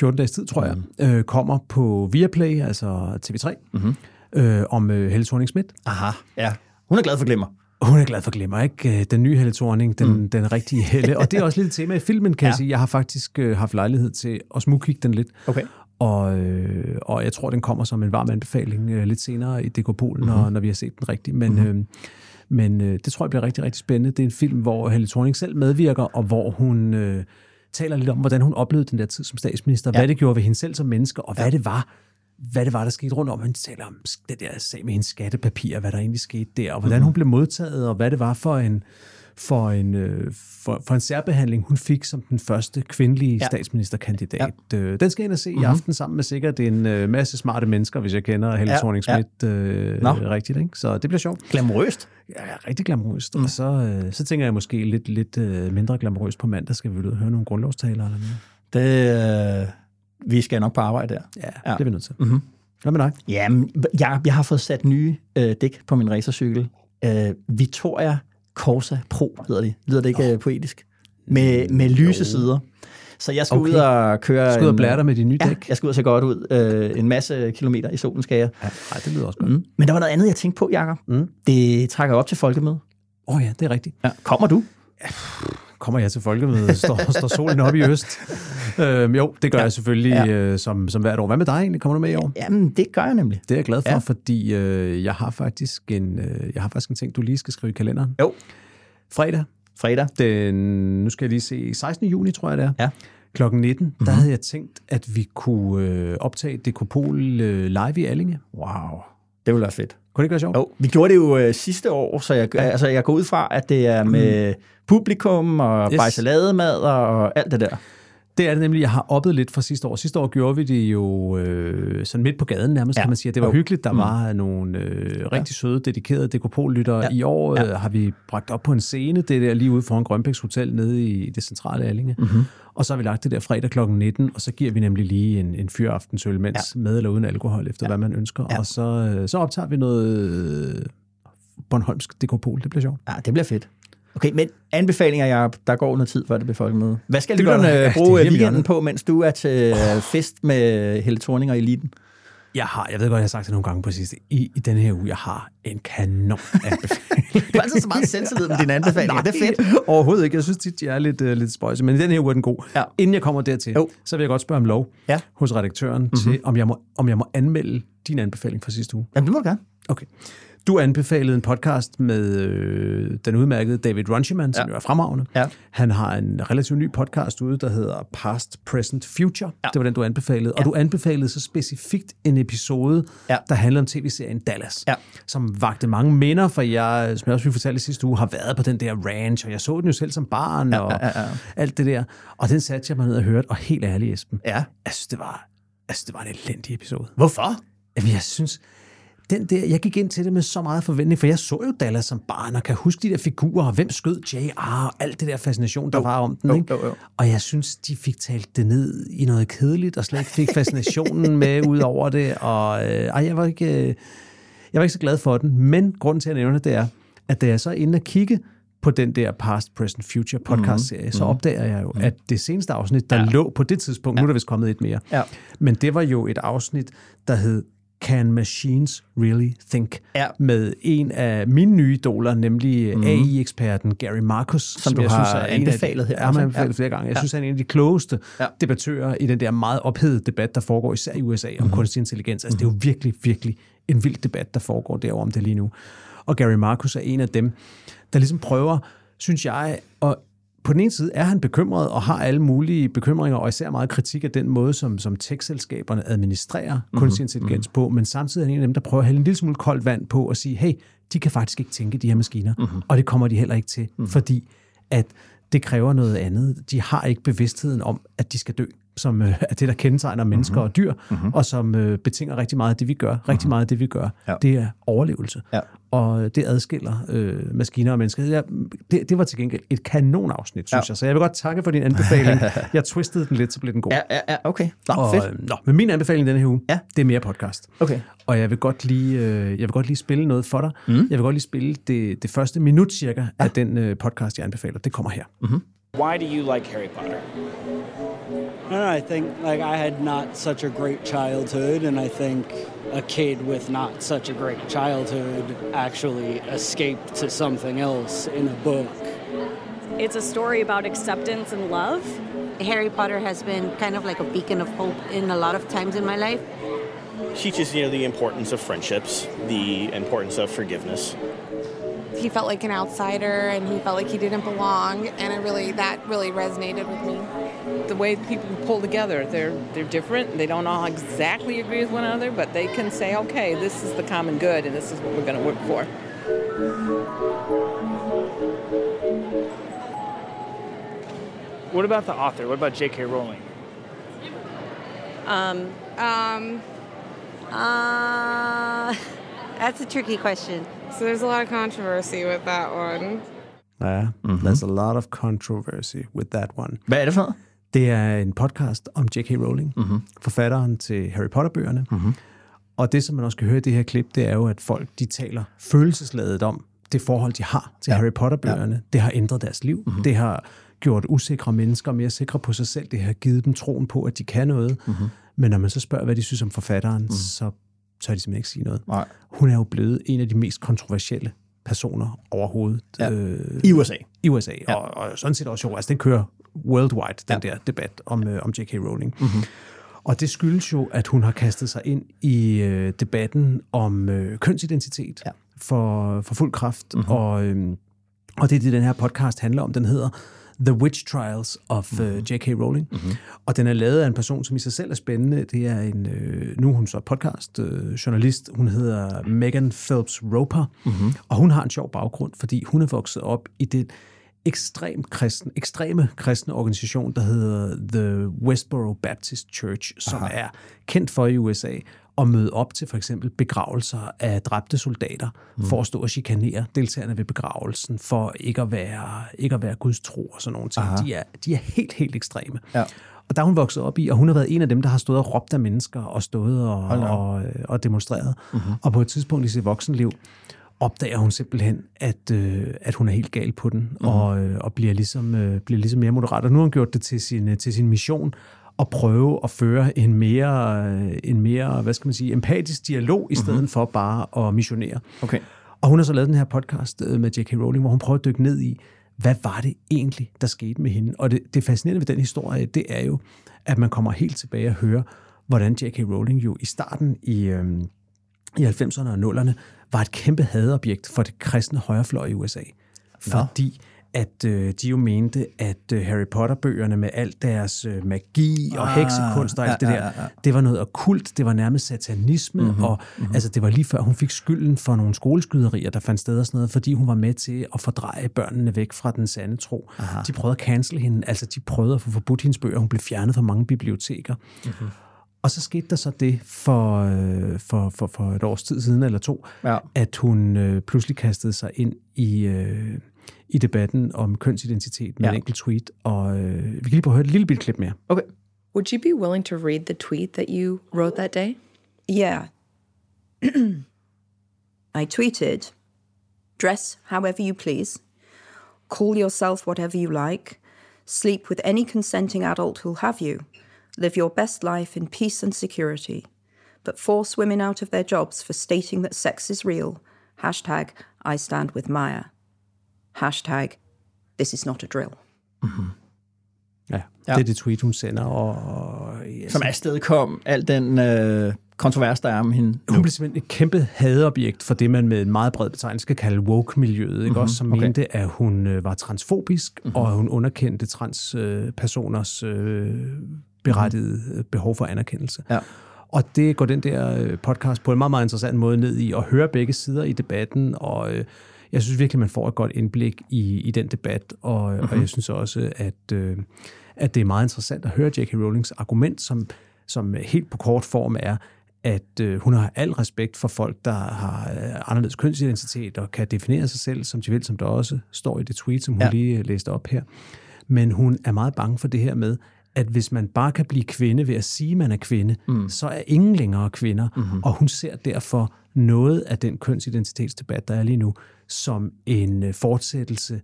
14 dages tid, tror jeg, mm. øh, kommer på Viaplay, altså TV3, mm-hmm. øh, om øh, Helle thorning -Smith. Aha, ja. Hun er glad for glimmer. Hun er glad for glimmer, ikke? Øh, den nye Helle Thorning, den, mm. den rigtige Helle. Og det er også lidt et tema i filmen, kan ja. jeg sige. Jeg har faktisk øh, haft lejlighed til at smugkigge den lidt. Okay. Og, øh, og jeg tror, den kommer som en varm anbefaling øh, lidt senere i Dekopolen, Mhm. når, når vi har set den rigtigt. Men, øh, men øh, det tror jeg bliver rigtig, rigtig spændende. Det er en film, hvor Helle Thorning selv medvirker, og hvor hun øh, taler lidt om, hvordan hun oplevede den der tid som statsminister, ja. hvad det gjorde ved hende selv som menneske, og hvad det var, hvad det var, der skete rundt om. Hun taler om det der sag med hendes skattepapirer, hvad der egentlig skete der, og hvordan Mhm. hun blev modtaget, og hvad det var for en, for en, øh, for, for en særbehandling, hun fik som den første kvindelige Ja. ja. statsministerkandidat. Ja. Den skal jeg ind og se mm-hmm. i Mhm. aften sammen med sikkert en øh, masse smarte mennesker, hvis jeg kender Helle Ja, ja. thorning øh, Nå. rigtigt. Ikke? Så det bliver sjovt. Glamourøst. Ja, rigtig glamourøst. Mm. Og så, øh, så tænker jeg måske lidt, lidt øh, mindre glamourøst på mandag. Skal vi ud og høre nogle grundlovstaler eller noget? Det, øh, vi skal nok på arbejde der. Ja, ja. det er vi nødt til. Mm-hmm. Hvad med dig? Jamen, jeg, jeg har fået sat nye øh, dæk på min racercykel. Øh, Vittoria Corsa Pro hedder det. Lyder det ikke oh. poetisk? Med, med lyse sider. Så jeg skal okay. Ud og køre... Du skal ud og blære dig med de nye ja, dæk? jeg skal ud og se godt ud. Øh, en masse kilometer i solen skal jeg. Ja, ej, det lyder også godt. Mm. Men der var noget andet, jeg tænkte på, Jacob. Mm. Det trækker op til folkemøde. Åh oh, ja, det er rigtigt. Ja. Kommer du? Kommer jeg til folkemødet? Står, [LAUGHS] står solen op i øst? Øhm, jo, det gør ja. jeg selvfølgelig Ja. øh, som, som hvert år. Hvad med dig egentlig? Kommer du med i år? Jamen, det gør jeg nemlig. Det er jeg glad for, Ja. ja. fordi øh, jeg har faktisk en øh, jeg har faktisk en ting, du lige skal skrive i kalenderen. Jo. Fredag. Fredag. Den, nu skal jeg lige se, 16. juni tror jeg det er. Ja. Klokken 19, mm-hmm. der Mhm. havde jeg tænkt, at vi kunne øh, optage Dekopol øh, live i Allinge. Wow. Det ville være fedt. Kunne det ikke være sjovt? Jo, vi gjorde det jo øh, sidste år, så jeg, ja. altså, jeg går ud fra, at det er med publikum og Yes. yes. salademad og alt det der. Det er det nemlig, jeg har oppet lidt fra sidste år. Sidste år gjorde vi det jo øh, sådan midt på gaden nærmest, Ja. ja. kan man sige. Det var Jo. hyggeligt. Der Mm. mm. var nogle øh, rigtig søde, dedikerede Dekopol-lyttere. Ja. Ja. I år Ja. øh, har vi bragt op på en scene, det der lige ude foran Grønbæks Hotel nede i det centrale Allinge. Mhm. Og så har vi lagt det der fredag kl. 19, og så giver vi nemlig lige en, en fyraftensøl, mens ja. med eller uden alkohol, efter ja. hvad man ønsker. Ja. Og så, øh, så optager vi noget øh, Bornholmsk Dekopol. Det bliver sjovt. Ja, det bliver fedt. Okay, men anbefalinger, jeg der går noget tid, før det bliver folkemøde. Hvad skal lytterne. Ja, ja, det er bruge om weekenden på, mens du er til øh, fest med Helle Thorning og Eliten? Jeg har, jeg ved godt, jeg har sagt det nogle gange på sidste, i, i den her uge, jeg har en kanon [LAUGHS] anbefaling. Du er altid så meget selvtillid med dine [LAUGHS] anbefalinger. det er fedt. Overhovedet ikke. Jeg synes tit, de er lidt, uh, lidt spøjse. Men i den her uge er den god. Ja. Inden jeg kommer dertil, Jo. så vil jeg godt spørge om lov Ja. hos redaktøren mm-hmm. til, om jeg, må, om jeg må anmelde din anbefaling fra sidste uge. Jamen, det må du gerne. Okay. Du anbefalede en podcast med øh, den udmærkede David Runciman, som Ja. jo er fremragende. Ja. Han har en relativt ny podcast ude, der hedder Past, Present, Future. Ja. Det var den, du anbefalede. Og du anbefalede så specifikt en episode, Ja. der handler om tv-serien Dallas, Ja. som vagte mange minder, for jeg, som jeg også ville fortælle sidste uge, har været på den der ranch, og jeg så den jo selv som barn, Ja, og ja, ja, ja. alt det der. Og den satte jeg mig ned og hørte, og helt ærligt, Esben, Ja. jeg synes, det var, jeg synes, det var en elendig episode. Hvorfor? Jamen, jeg synes, den der, jeg gik ind til det med så meget forventning, for jeg så jo Dallas som barn, og kan huske de der figurer, og hvem skød JR, og alt det der fascination, der Jo. var om den. Jo, ikke? jo, jo. Og jeg synes, de fik talt det ned i noget kedeligt, og slet ikke fik fascinationen [LAUGHS] med ud over det. Og øh, ej, jeg var ikke... Øh, jeg var ikke så glad for den, men grunden til at nævne det er, at da jeg så er inde og kigge på den der Past, Present, Future podcast-serie, så opdager jeg jo, at det seneste afsnit, der ja. lå på det tidspunkt, nu er der vist kommet et mere, Ja. men det var jo et afsnit, der hed Can Machines Really Think? Ja. Med en af mine nye idoler, nemlig mm. AI-eksperten Gary Marcus. Som, du jeg har synes er anbefalet her man har anbefalet Ja. flere gange. Jeg Ja. synes, han er en af de klogeste Ja. debattører i den der meget ophedede debat, der foregår især i USA om Mhm. kunstig intelligens. Altså, det er jo virkelig, virkelig en vild debat, der foregår derovre om det lige nu. Og Gary Marcus er en af dem, der ligesom prøver, synes jeg, at på den ene side er han bekymret og har alle mulige bekymringer, og især meget kritik af den måde, som, som tech-selskaberne administrerer mm-hmm. kunstig intelligens på, men samtidig er han en af dem, der prøver at hælde en lille smule koldt vand på og sige, hey, de kan faktisk ikke tænke, de her maskiner, mm-hmm. og det kommer de heller ikke til, mm-hmm. fordi at det kræver noget andet. De har ikke bevidstheden om, at de skal dø, som øh, er det, der kendetegner mennesker mm-hmm. og dyr, mm-hmm. og som øh, betinger rigtig meget af det, vi gør. Rigtig mm-hmm. meget af det, vi gør, Ja. det er overlevelse. Ja. Og det adskiller øh, maskiner og mennesker. Jeg, det, det var til gengæld et kanonafsnit, synes Ja. jeg. Så jeg vil godt takke for din anbefaling. [LAUGHS] jeg twistede den lidt, så blev den god. Ja, ja, ja okay. Nå, og, fedt. øh, Nå, men min anbefaling denne her uge, Ja. det er mere podcast. Okay. Og jeg vil godt lige, øh, jeg vil godt lige spille noget for dig. Mm. Jeg vil godt lige spille det, det første minut cirka ja. af den øh, podcast, jeg anbefaler. Det kommer her. Mm-hmm. Why do you like Harry Potter? I don't know. I think like I had not such a great childhood, and I think a kid with not such a great childhood actually escaped to something else in a book. It's a story about acceptance and love. Harry Potter has been kind of like a beacon of hope in a lot of times in my life. Teaches you know the importance of friendships, the importance of forgiveness. He felt like an outsider and he felt like he didn't belong and it really that really resonated with me. The way people pull together, they're they're different. They don't all exactly agree with one another, but they can say, okay, this is the common good and this is what we're going to work for. What about the author? What about J.K. Rowling? Um, um, uh, [LAUGHS] that's a tricky question. So there's a lot of controversy with that one. Ja, mm-hmm. there's a lot of controversy with that one. Hvad er det er en podcast om J.K. Rowling, mm-hmm. forfatteren til Harry Potter-bøgerne. Mm-hmm. Og det, som man også kan høre i det her klip, det er jo, at folk de taler følelsesladet om det forhold, de har til ja. Harry Potter-bøgerne. Ja. Det har ændret deres liv. Mm-hmm. Det har gjort usikre mennesker mere sikre på sig selv. Det har givet dem troen på, at de kan noget. Mm-hmm. Men når man så spørger, hvad de synes om forfatteren, mm. så tør de simpelthen ikke sige noget. Nej. Hun er jo blevet en af de mest kontroversielle personer overhovedet. Ja. Øh, I USA. I USA, ja. og, og sådan set også jo. Altså, den kører worldwide, den ja. der debat om, øh, om J.K. Rowling. Mm-hmm. Og det skyldes jo, at hun har kastet sig ind i øh, debatten om øh, kønsidentitet ja. for, for fuld kraft. Mm-hmm. Og, øh, og det er det, den her podcast handler om. Den hedder The Witch Trials of uh, Mhm. J.K. Rowling. Mm-hmm. Og den er lavet af en person, som i sig selv er spændende. Det er en, øh, nu er hun så podcast, øh, journalist. Hun hedder Megan Phelps Roper. Mm-hmm. Og hun har en sjov baggrund, fordi hun er vokset op i det ekstrem kristen, ekstreme kristne organisation, der hedder The Westboro Baptist Church, som Aha. er kendt for i USA at møde op til for eksempel begravelser af dræbte soldater, mm. for at stå og chikanere deltagerne ved begravelsen, for ikke at være, ikke at være Guds tro og sådan nogle ting. Aha. De er, de er helt, helt ekstreme. Ja. Og der er hun vokset op i, og hun har været en af dem, der har stået og råbt af mennesker, og stået og, da op. og, og demonstreret. Mhm. Og på et tidspunkt i sit voksenliv, opdager hun simpelthen, at, øh, at hun er helt gal på den, Mhm. mm. og, øh, og bliver, ligesom, øh, bliver ligesom mere moderat. Og nu har hun gjort det til sin, øh, til sin mission, at prøve at føre en mere, øh, en mere hvad skal man sige, empatisk dialog, i stedet mm-hmm. for bare at missionere. Okay. Og hun har så lavet den her podcast øh, med J.K. Rowling, hvor hun prøver at dykke ned i, hvad var det egentlig, der skete med hende? Og det, det fascinerende ved den historie, det er jo, at man kommer helt tilbage og hører, hvordan J.K. Rowling jo i starten i, øhm, i 90'erne og 0'erne var et kæmpe hadobjekt for det kristne højrefløj i USA. Fordi at øh, de jo mente, at øh, Harry Potter-bøgerne med alt deres øh, magi og Ah, heksekunst og alt ja, det der, ja, ja. det var noget okkult, det var nærmest satanisme, Mhm, mm-hmm, og mm-hmm. altså, det var lige før hun fik skylden for nogle skoleskyderier, der fandt sted og sådan noget, fordi hun var med til at fordreje børnene væk fra den sande tro. Aha. De prøvede at cancel hende, altså de prøvede at få forbudt hendes bøger, hun blev fjernet fra mange biblioteker. Mhm. Og så skete der så det for, øh, for, for, for et års tid siden eller to, Ja. at hun øh, pludselig kastede sig ind i, øh, i debatten om kønsidentitet med Ja. en enkelt tweet. Og øh, vi kan lige prøve at høre et lille bitte klip mere. Okay. Would you be willing to read the tweet that you wrote that day? Yeah. [CLEARS THROAT] I tweeted Dress however you please, call yourself whatever you like, sleep with any consenting adult who'll have you, live your best life in peace and security, but force women out of their jobs for stating that sex is real. Hashtag I stand with Maya. Hashtag this is not a drill. Ja, ja. det er det tweet, hun sender. Og, ja, Som afsted kom al den øh, kontrovers, der er om hende. Hun blev simpelthen et kæmpe hadobjekt for det, man med en meget bred betegnelse skal kalde woke-miljøet, ikke? Mhm, Også som okay. mente, at hun øh, var transfobisk, mm-hmm. og at hun underkendte transpersoners øh, øh, behov for anerkendelse. Ja. Og det går den der øh, podcast på en meget, meget interessant måde ned i, at høre begge sider i debatten, og øh, jeg synes virkelig, man får et godt indblik i, i den debat, og, mm-hmm. og jeg synes også, at, øh, at det er meget interessant at høre J.K. Rowlings argument, som, som helt på kort form er, at øh, hun har al respekt for folk, der har øh, anderledes kønsidentitet og kan definere sig selv, som de vil, som der også står i det tweet, som hun Ja. lige øh, læste op her. Men hun er meget bange for det her med, at hvis man bare kan blive kvinde ved at sige, at man er kvinde, mm. så er ingen længere kvinder. Mm-hmm. Og hun ser derfor noget af den kønsidentitetsdebat, der er lige nu, som en øh, fortsættelse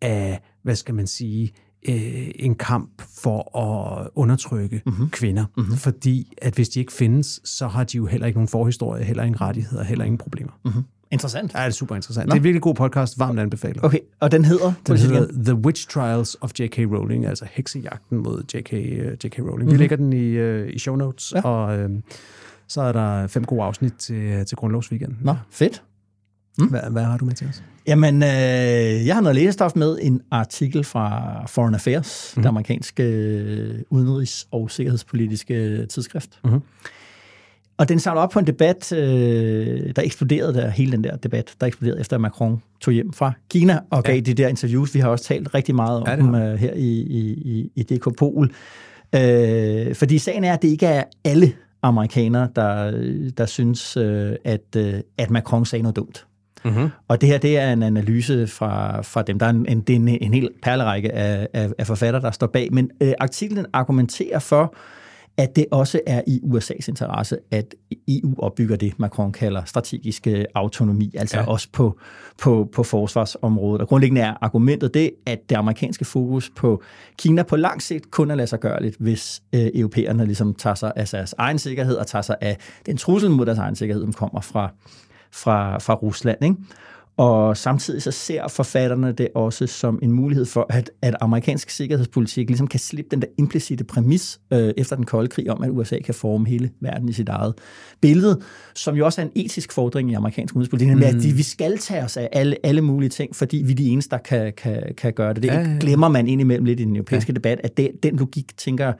af, hvad skal man sige, øh, en kamp for at undertrykke mm-hmm. kvinder. Mm-hmm. Fordi at hvis de ikke findes, så har de jo heller ikke nogen forhistorie, heller ingen rettigheder, heller ingen problemer. Mm-hmm. Interessant. Ja, det er super interessant. Nå. Det er en virkelig god podcast, varmt anbefalet. Okay, og den hedder? Den hedder The Witch Trials of J.K. Rowling, altså heksejagten mod J.K. Uh, J.K. Rowling. Mm-hmm. Vi Mhm. lægger den i, uh, i show notes, ja. og uh, så er der fem gode afsnit til, til Grundlovsweekenden. Nå, fedt. Mm. Hvad, hvad har du med til os? Jamen, øh, jeg har noget læsestof med, en artikel fra Foreign Affairs, mm. det amerikanske øh, udenrigs- og sikkerhedspolitiske tidsskrift. Mm-hmm. Og den samler op på en debat, øh, der eksploderede der, hele den der debat, der eksploderede efter, at Macron tog hjem fra Kina og gav Ja. de der interviews. Vi har også talt rigtig meget om Ja, dem øh, her i, i, i, i DK Pol. Øh, fordi sagen er, at det ikke er alle amerikanere, der, der synes, øh, at, øh, at Macron sagde noget dumt. Mm-hmm. Og det her, det er en analyse fra, fra dem. Der er en, en, det er en, en hel perlerække af, af, af forfattere, der står bag. Men øh, artiklen argumenterer for, at det også er i USA's interesse, at EU opbygger det, Macron kalder strategisk autonomi, altså Ja. også på, på, på forsvarsområdet. Og grundlæggende er argumentet det, at det amerikanske fokus på Kina på lang sigt kun er lade sig gørligt, hvis øh, europæerne ligesom tager sig af deres egen sikkerhed og tager sig af den trussel mod deres egen sikkerhed, som kommer fra, fra, fra Rusland. Ikke? Og samtidig så ser forfatterne det også som en mulighed for, at, at amerikansk sikkerhedspolitik ligesom kan slippe den der implicite præmis øh, efter den kolde krig om, at USA kan forme hele verden i sit eget billede, som jo også er en etisk fordring i amerikansk udenrigspolitik, Mm. at de, vi skal tage os af alle, alle mulige ting, fordi vi er de eneste, der kan, kan, kan gøre det. Det ja, ja, ja. glemmer man indimellem lidt i den europæiske ja. debat, at det, den logik tænker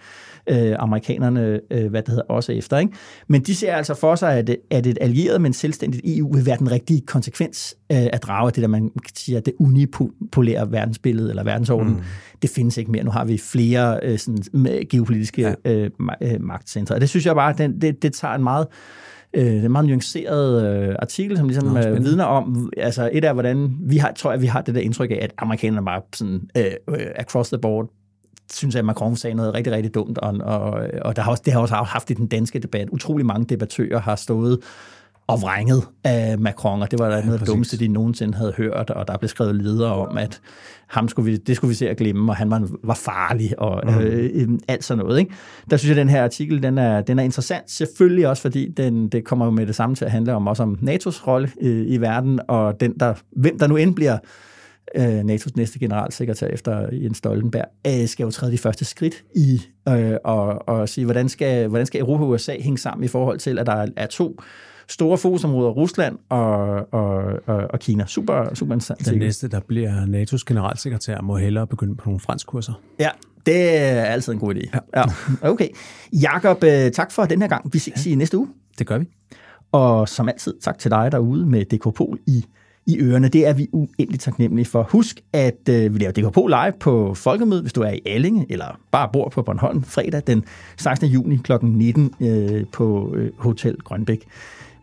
øh, amerikanerne, øh, hvad det hedder, også efter. Ikke? Men de ser altså for sig, at, at et allieret, men selvstændigt EU vil være den rigtige konsekvens øh, at drage af det, der man siger, det unipolære verdensbillede eller verdensorden. Mm. Det findes ikke mere. Nu har vi flere øh, sådan, geopolitiske ja. øh, øh, magtcentre. Og det synes jeg bare, den, det, det tager en meget øh, det er en meget nuanceret øh, artikel, som ligesom Nå, øh, vidner om, altså et er, hvordan vi har, tror jeg, vi har det der indtryk af, at amerikanerne bare sådan øh, øh, across the board synes jeg, at Macron sagde noget rigtig, rigtig dumt, og, og, og der har også, det har også haft i den danske debat. Utrolig mange debattører har stået og vrænget af Macron, og det var da noget af det dummeste, de nogensinde havde hørt, og der blev skrevet ledere om, at ham skulle vi, det skulle vi se at glemme, og han var, var farlig, og mm. øh, alt sådan noget. Ikke? Der synes jeg, at den her artikel, den er, den er interessant, selvfølgelig også, fordi den, det kommer jo med det samme til at handle om, også om NATO's rolle øh, i verden, og den der, hvem der nu end bliver øh, NATO's næste generalsekretær efter Jens Stoltenberg, øh, skal jo træde de første skridt i øh, og, og sige, hvordan skal, hvordan skal Europa og USA hænge sammen i forhold til, at der er to store fokusområder, Rusland og, og, og, og Kina. Super, super interessant. Den næste, der bliver NATO's generalsekretær, må hellere begynde på nogle fransk kurser. Ja, det er altid en god idé. Ja. Ja. Okay. Jakob, øh, tak for den her gang. Vi ses i næste uge. Det gør vi. Og som altid, tak til dig derude med DK Pol i, i ørerne. Det er vi uendelig taknemmelige for. Husk, at øh, vi laver DK Pol live på Folkemødet, hvis du er i Allinge, eller bare bor på Bornholm, fredag den 16. juni kl. 19 øh, på øh, Hotel Grønbæk.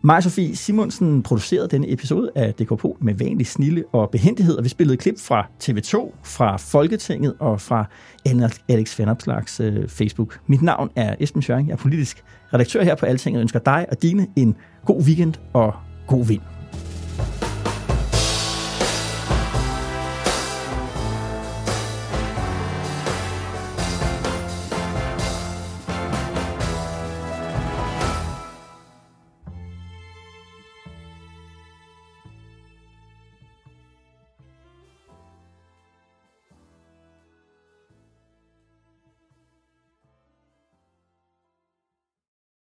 Maja Sofie Simonsen producerede denne episode af DK med vanlig snille og behendighed, og vi spillede klip fra TV2, fra Folketinget og fra Alex Vanopslags øh, Facebook. Mit navn er Esben Schøring, jeg er politisk redaktør her på Altinget og ønsker dig og dine en god weekend og god vind.